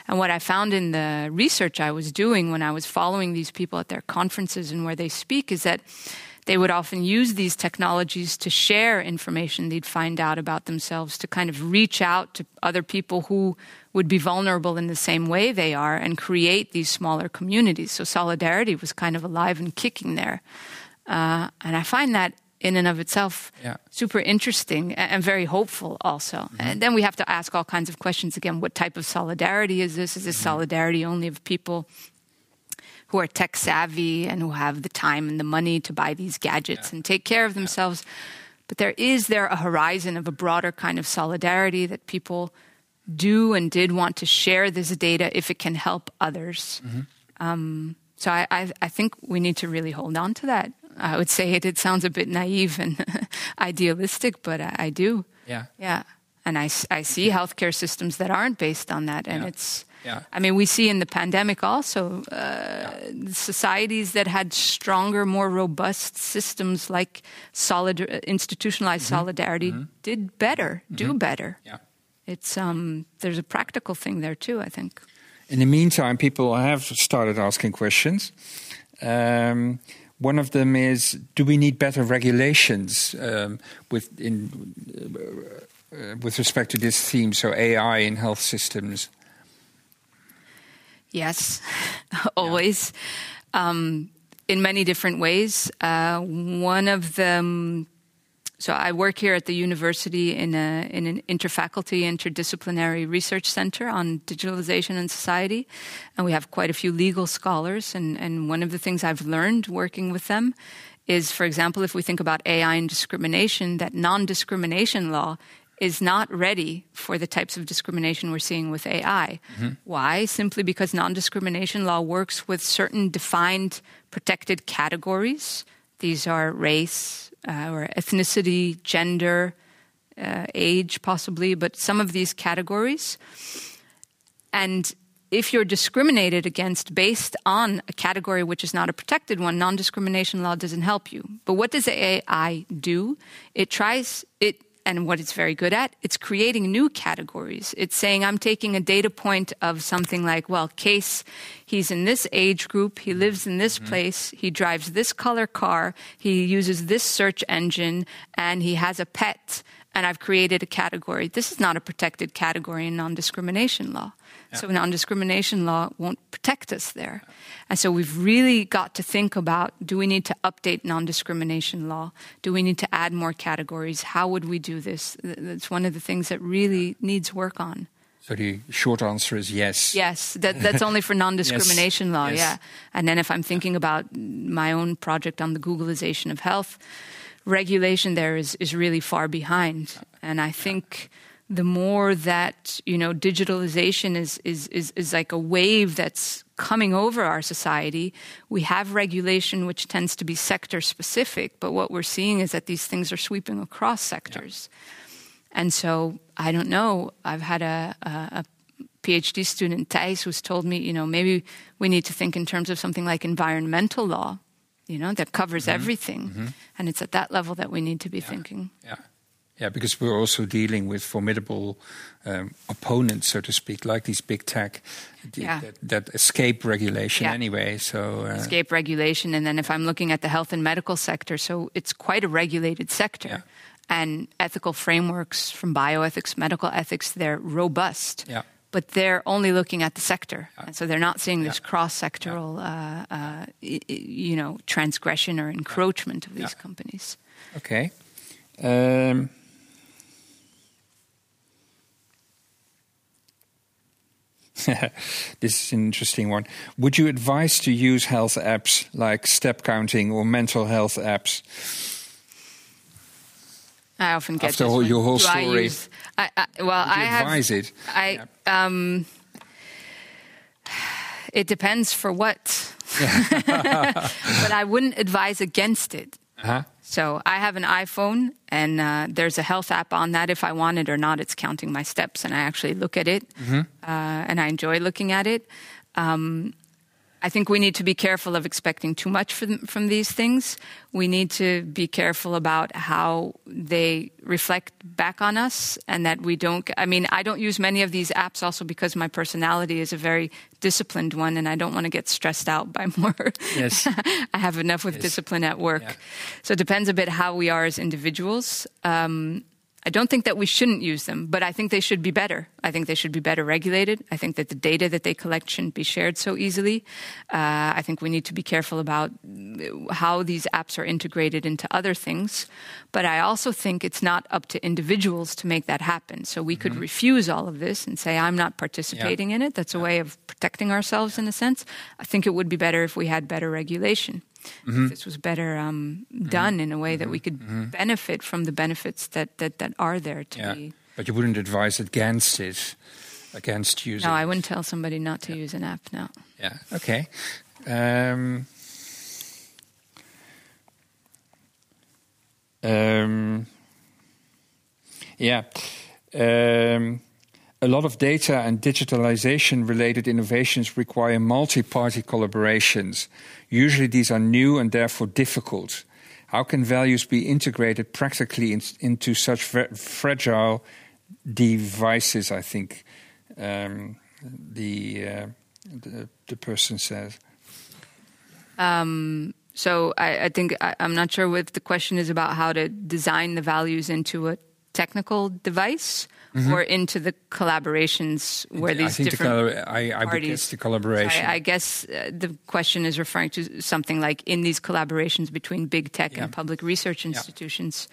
And what I found in the research I was doing when I was following these people at their conferences and where they speak is that they would often use these technologies to share information they'd find out about themselves, to kind of reach out to other people who would be vulnerable in the same way they are and create these smaller communities. So solidarity was kind of alive and kicking there. Uh, and I find that in and of itself yeah. super interesting and very hopeful also. Mm-hmm. And then we have to ask all kinds of questions again. What type of solidarity is this? Is this mm-hmm. solidarity only of people who are tech savvy and who have the time and the money to buy these gadgets yeah. and take care of themselves. Yeah. But there is there a horizon of a broader kind of solidarity that people do and did want to share this data if it can help others. Mm-hmm. Um, so I, I, I, think we need to really hold on to that. I would say it, it sounds a bit naive and (laughs) idealistic, but I, I, do. Yeah. Yeah. And I, I see healthcare systems that aren't based on that. And yeah. it's, yeah. I mean, we see in the pandemic also uh, yeah. societies that had stronger, more robust systems like solid, institutionalized mm-hmm. solidarity mm-hmm. did better, mm-hmm. do better. Yeah. It's um, there's a practical thing there too. I think. In the meantime, people have started asking questions. Um, one of them is: Do we need better regulations um, with in, uh, with respect to this theme? So AI in health systems. Yes, (laughs) always. Yeah. Um, in many different ways. Uh, one of them, so I work here at the university in, a, in an interfaculty, interdisciplinary research center on digitalization and society. And we have quite a few legal scholars. And, and one of the things I've learned working with them is, for example, if we think about AI and discrimination, that non discrimination law is not ready for the types of discrimination we're seeing with AI. Mm-hmm. Why? Simply because non discrimination law works with certain defined protected categories. These are race uh, or ethnicity, gender, uh, age, possibly, but some of these categories. And if you're discriminated against based on a category which is not a protected one, non discrimination law doesn't help you. But what does AI do? It tries, it and what it's very good at, it's creating new categories. It's saying, I'm taking a data point of something like, well, Kees, he's in this age group, he lives in this mm-hmm. place, he drives this color car, he uses this search engine, and he has a pet, and I've created a category. This is not a protected category in non discrimination law. Yeah. So non discrimination law won't protect us there. And so we've really got to think about do we need to update non discrimination law? Do we need to add more categories? How would we do this? That's one of the things that really needs work on. So the short answer is yes. Yes, that, that's only for (laughs) non-discrimination yes. law. Yes. Yeah, and then if I'm thinking about my own project on the Googleization of health, regulation there is is really far behind, and I think the more that you know digitalization is, is is is like a wave that's coming over our society we have regulation which tends to be sector specific but what we're seeing is that these things are sweeping across sectors yeah. and so i don't know i've had a, a, a phd student thijs who's told me you know maybe we need to think in terms of something like environmental law you know that covers mm-hmm. everything mm-hmm. and it's at that level that we need to be yeah. thinking yeah Yeah, because we're also dealing with formidable um, opponents, so to speak, like these big tech Yeah. that, that escape regulation Yeah. anyway. So uh, escape regulation. And then if I'm looking at the health and medical sector, so it's quite a regulated sector. Yeah. And ethical frameworks from bioethics, medical ethics, they're robust. Yeah. But they're only looking at the sector. And so they're not seeing this cross sectoral, uh, uh, y- you know, transgression or encroachment of these Yeah. companies. Okay. Um, (laughs) this is an interesting one. Would you advise to use health apps like step counting or mental health apps? I often get After all your whole Do I story. use- I, I, well, I you have. advise it? I um, it depends for what, (laughs) (laughs) but I wouldn't advise against it. Uh-huh. So I have an iPhone, and uh, there's a health app on that. If I want it or not, it's counting my steps, and I actually look at it, uh, and I enjoy looking at it. Um, I think we need to be careful of expecting too much from, from these things. We need to be careful about how they reflect back on us and that we don't. I mean, I don't use many of these apps also because my personality is a very disciplined one and I don't want to get stressed out by (laughs) more. Yes. (laughs) I have enough with Yes. discipline at work. Yeah. So it depends a bit how we are as individuals. Um, I don't think that we shouldn't use them, but I think they should be better. I think they should be better regulated. I think that the data that they collect shouldn't be shared so easily. Uh, I think we need to be careful about how these apps are integrated into other things. But I also think it's not up to individuals to make that happen. So we could refuse all of this and say, I'm not participating in it. That's a way of protecting ourselves in a sense. I think it would be better if we had better regulation. If this was better um, done in a way that we could benefit from the benefits that, that, that are there to Yeah. be. But you wouldn't advise against it, against using No, I wouldn't tell somebody not to use an app. No. Yeah. Okay. Um, um, yeah. Um, a lot of data and digitalization related innovations require multi party collaborations. Usually, these are new and therefore difficult. How can values be integrated practically in, into such fragile devices? I think um, the, uh, the the person says. Um, so I, I think I, I'm not sure if the question is about how to design the values into a technical device or into the collaborations where Mm-hmm. I these the different collab- I, I parties. guess the collaboration. I, I guess uh, the question is referring to something like in these collaborations between big tech Yeah. and public research institutions.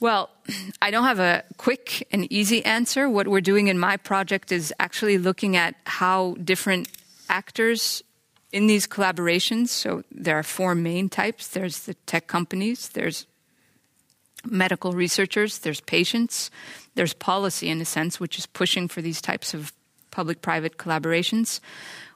Well, (clears throat) I don't have a quick and easy answer. What we're doing in my project is actually looking at how different actors in these collaborations. So there are four main types. There's the tech companies. There's medical researchers, there's patients, there's policy in a sense, which is pushing for these types of public private collaborations.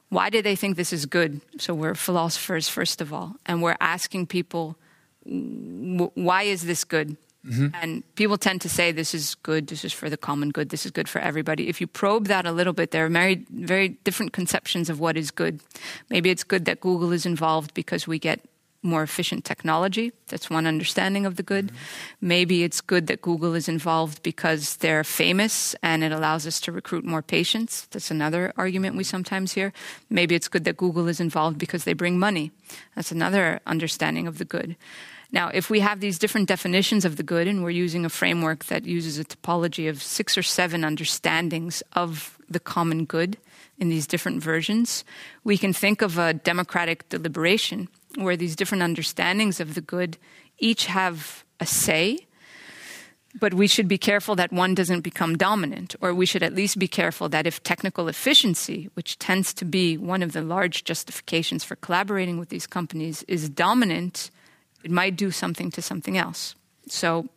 Why do they think this is good? So we're philosophers, first of all, and we're asking people, why is this good? Mm-hmm. And people tend to say this is good, this is for the common good, this is good for everybody. If you probe that a little bit, there are very, very different conceptions of what is good. Maybe it's good that Google is involved because we get more efficient technology. That's one understanding of the good. Mm-hmm. Maybe it's good that Google is involved because they're famous and it allows us to recruit more patients. That's another argument we mm-hmm. sometimes hear. Maybe it's good that Google is involved because they bring money. That's another understanding of the good. Now, if we have these different definitions of the good and we're using a framework that uses a topology of six or seven understandings of the common good in these different versions, we can think of a democratic deliberation where these different understandings of the good each have a say, but we should be careful that one doesn't become dominant, or we should at least be careful that if technical efficiency, which tends to be one of the large justifications for collaborating with these companies, is dominant, it might do something to something else. So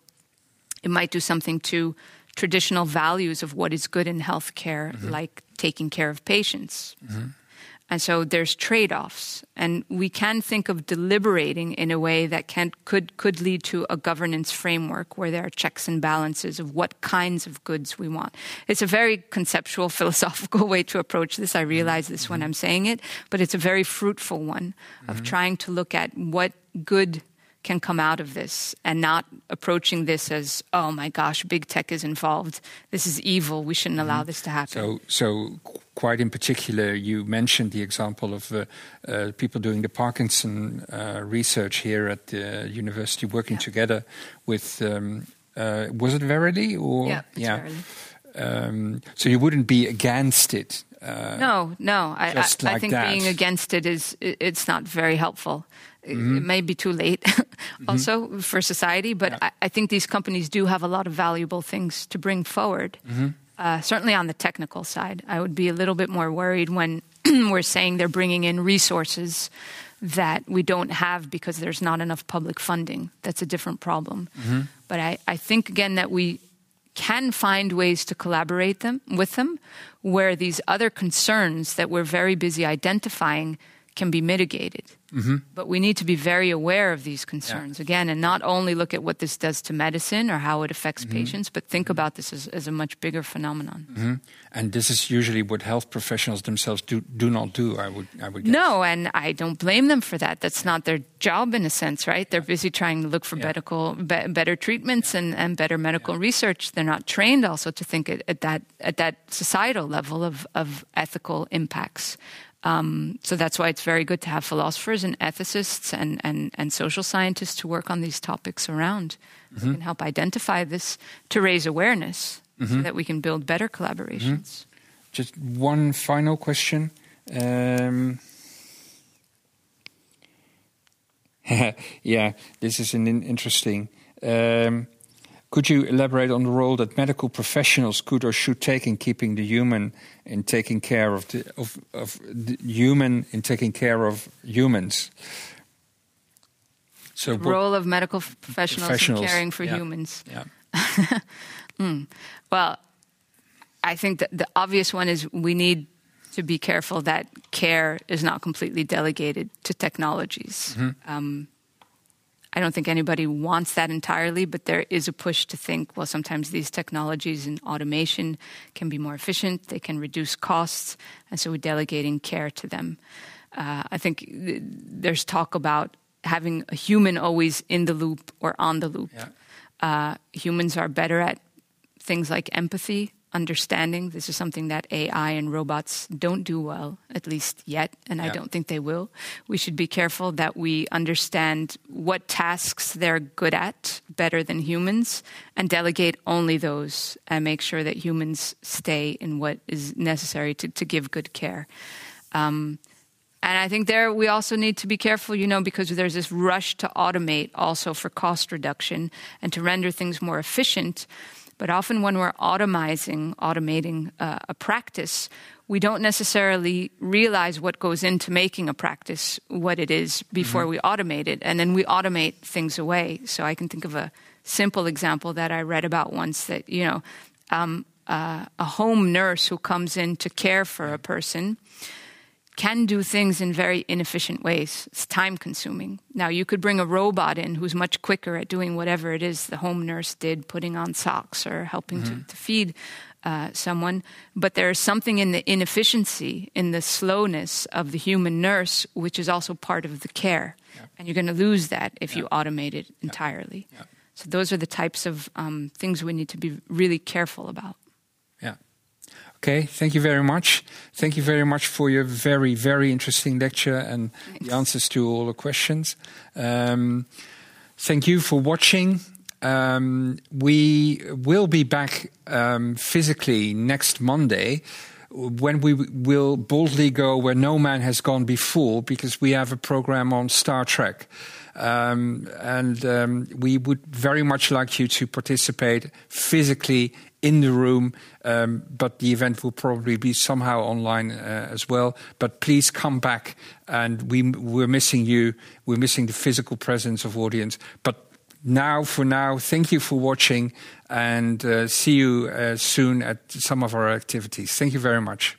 it might do something to traditional values of what is good in healthcare, mm-hmm. like taking care of patients. Mm-hmm. And so there's trade-offs, and we can think of deliberating in a way that can could could lead to a governance framework where there are checks and balances of what kinds of goods we want. It's a very conceptual, (laughs) philosophical way to approach this. I realize this when mm-hmm. I'm saying it, but it's a very fruitful one of mm-hmm. trying to look at what good can come out of this and not approaching this as, oh my gosh, big tech is involved. This is evil. We shouldn't allow this to happen. So, so quite in particular, you mentioned the example of uh, uh, people doing the Parkinson uh, research here at the university, working Yeah. together with. Um, uh, was it Verily or Yeah, Verily. Um, so you wouldn't be against it. Uh, No, no. I, I, Just I like think that. being against it is i- it's not very helpful. It- Mm-hmm. It may be too late, (laughs) also for society. But I, I think these companies do have a lot of valuable things to bring forward. Mm-hmm. Uh, certainly on the technical side, I would be a little bit more worried when (clears throat) we're saying they're bringing in resources that we don't have because there's not enough public funding. That's a different problem. Mm-hmm. But I, I think again that we can find ways to collaborate them with them where these other concerns that we're very busy identifying can be mitigated. Mm-hmm. But we need to be very aware of these concerns again and not only look at what this does to medicine or how it affects mm-hmm. patients, but think mm-hmm. about this as, as a much bigger phenomenon. And this is usually what health professionals themselves do, do not do, I would, I would guess. No, and I don't blame them for that. That's not their job in a sense, right? They're busy trying to look for Yeah. medical, be, better treatments and, and better medical research. They're not trained also to think at, at that at that societal level of, of ethical impacts. Um, so that's why it's very good to have philosophers and ethicists and, and, and social scientists to work on these topics around. Mm-hmm. Who can help identify this to raise awareness so that we can build better collaborations. Just one final question. Um, (laughs) yeah, this is an interesting. Um, could you elaborate on the role that medical professionals could or should take in keeping the human in taking care of the of, of the human in taking care of humans? So, The role of medical professionals, Professionals, in caring for yeah. humans. yeah, (laughs) Well, I think that the obvious one is we need to be careful that care is not completely delegated to technologies. Um, I don't think anybody wants that entirely, but there is a push to think, well, sometimes these technologies and automation can be more efficient, they can reduce costs, and so we're delegating care to them. Uh, I think th- there's talk about having a human always in the loop or on the loop. Yeah. Uh, humans are better at things like empathy, understanding. This is something that AI and robots don't do well, at least yet, and I don't think they will. We should be careful that we understand what tasks they're good at better than humans and delegate only those and make sure that humans stay in what is necessary to, to give good care. Um, and I think there we also need to be careful, you know, because there's this rush to automate also for cost reduction and to render things more efficient. But often when we're automizing, automating uh, a practice, we don't necessarily realize what goes into making a practice what it is before we automate it. And then we automate things away. So I can think of a simple example that I read about once that, you know, um, uh, a home nurse who comes in to care for a person can do things in very inefficient ways. It's time consuming. Now, you could bring a robot in who's much quicker at doing whatever it is the home nurse did, putting on socks or helping to, to feed uh, someone. But there is something in the inefficiency, in the slowness of the human nurse, which is also part of the care. And you're going to lose that if you automate it entirely. So, those are the types of um, things we need to be really careful about. Okay, thank you very much. Thank you very much for your very, very interesting lecture and the answers to all the questions. Um, thank you for watching. Um, we will be back um, physically next Monday when we will boldly go where no man has gone before because we have a program on Star Trek. Um, and um, we would very much like you to participate physically in the room, um, but the event will probably be somehow online uh, as well. But please come back, and we, we're missing you. We're missing the physical presence of audience. But now, for now, thank you for watching, and uh, see you uh, soon at some of our activities. Thank you very much.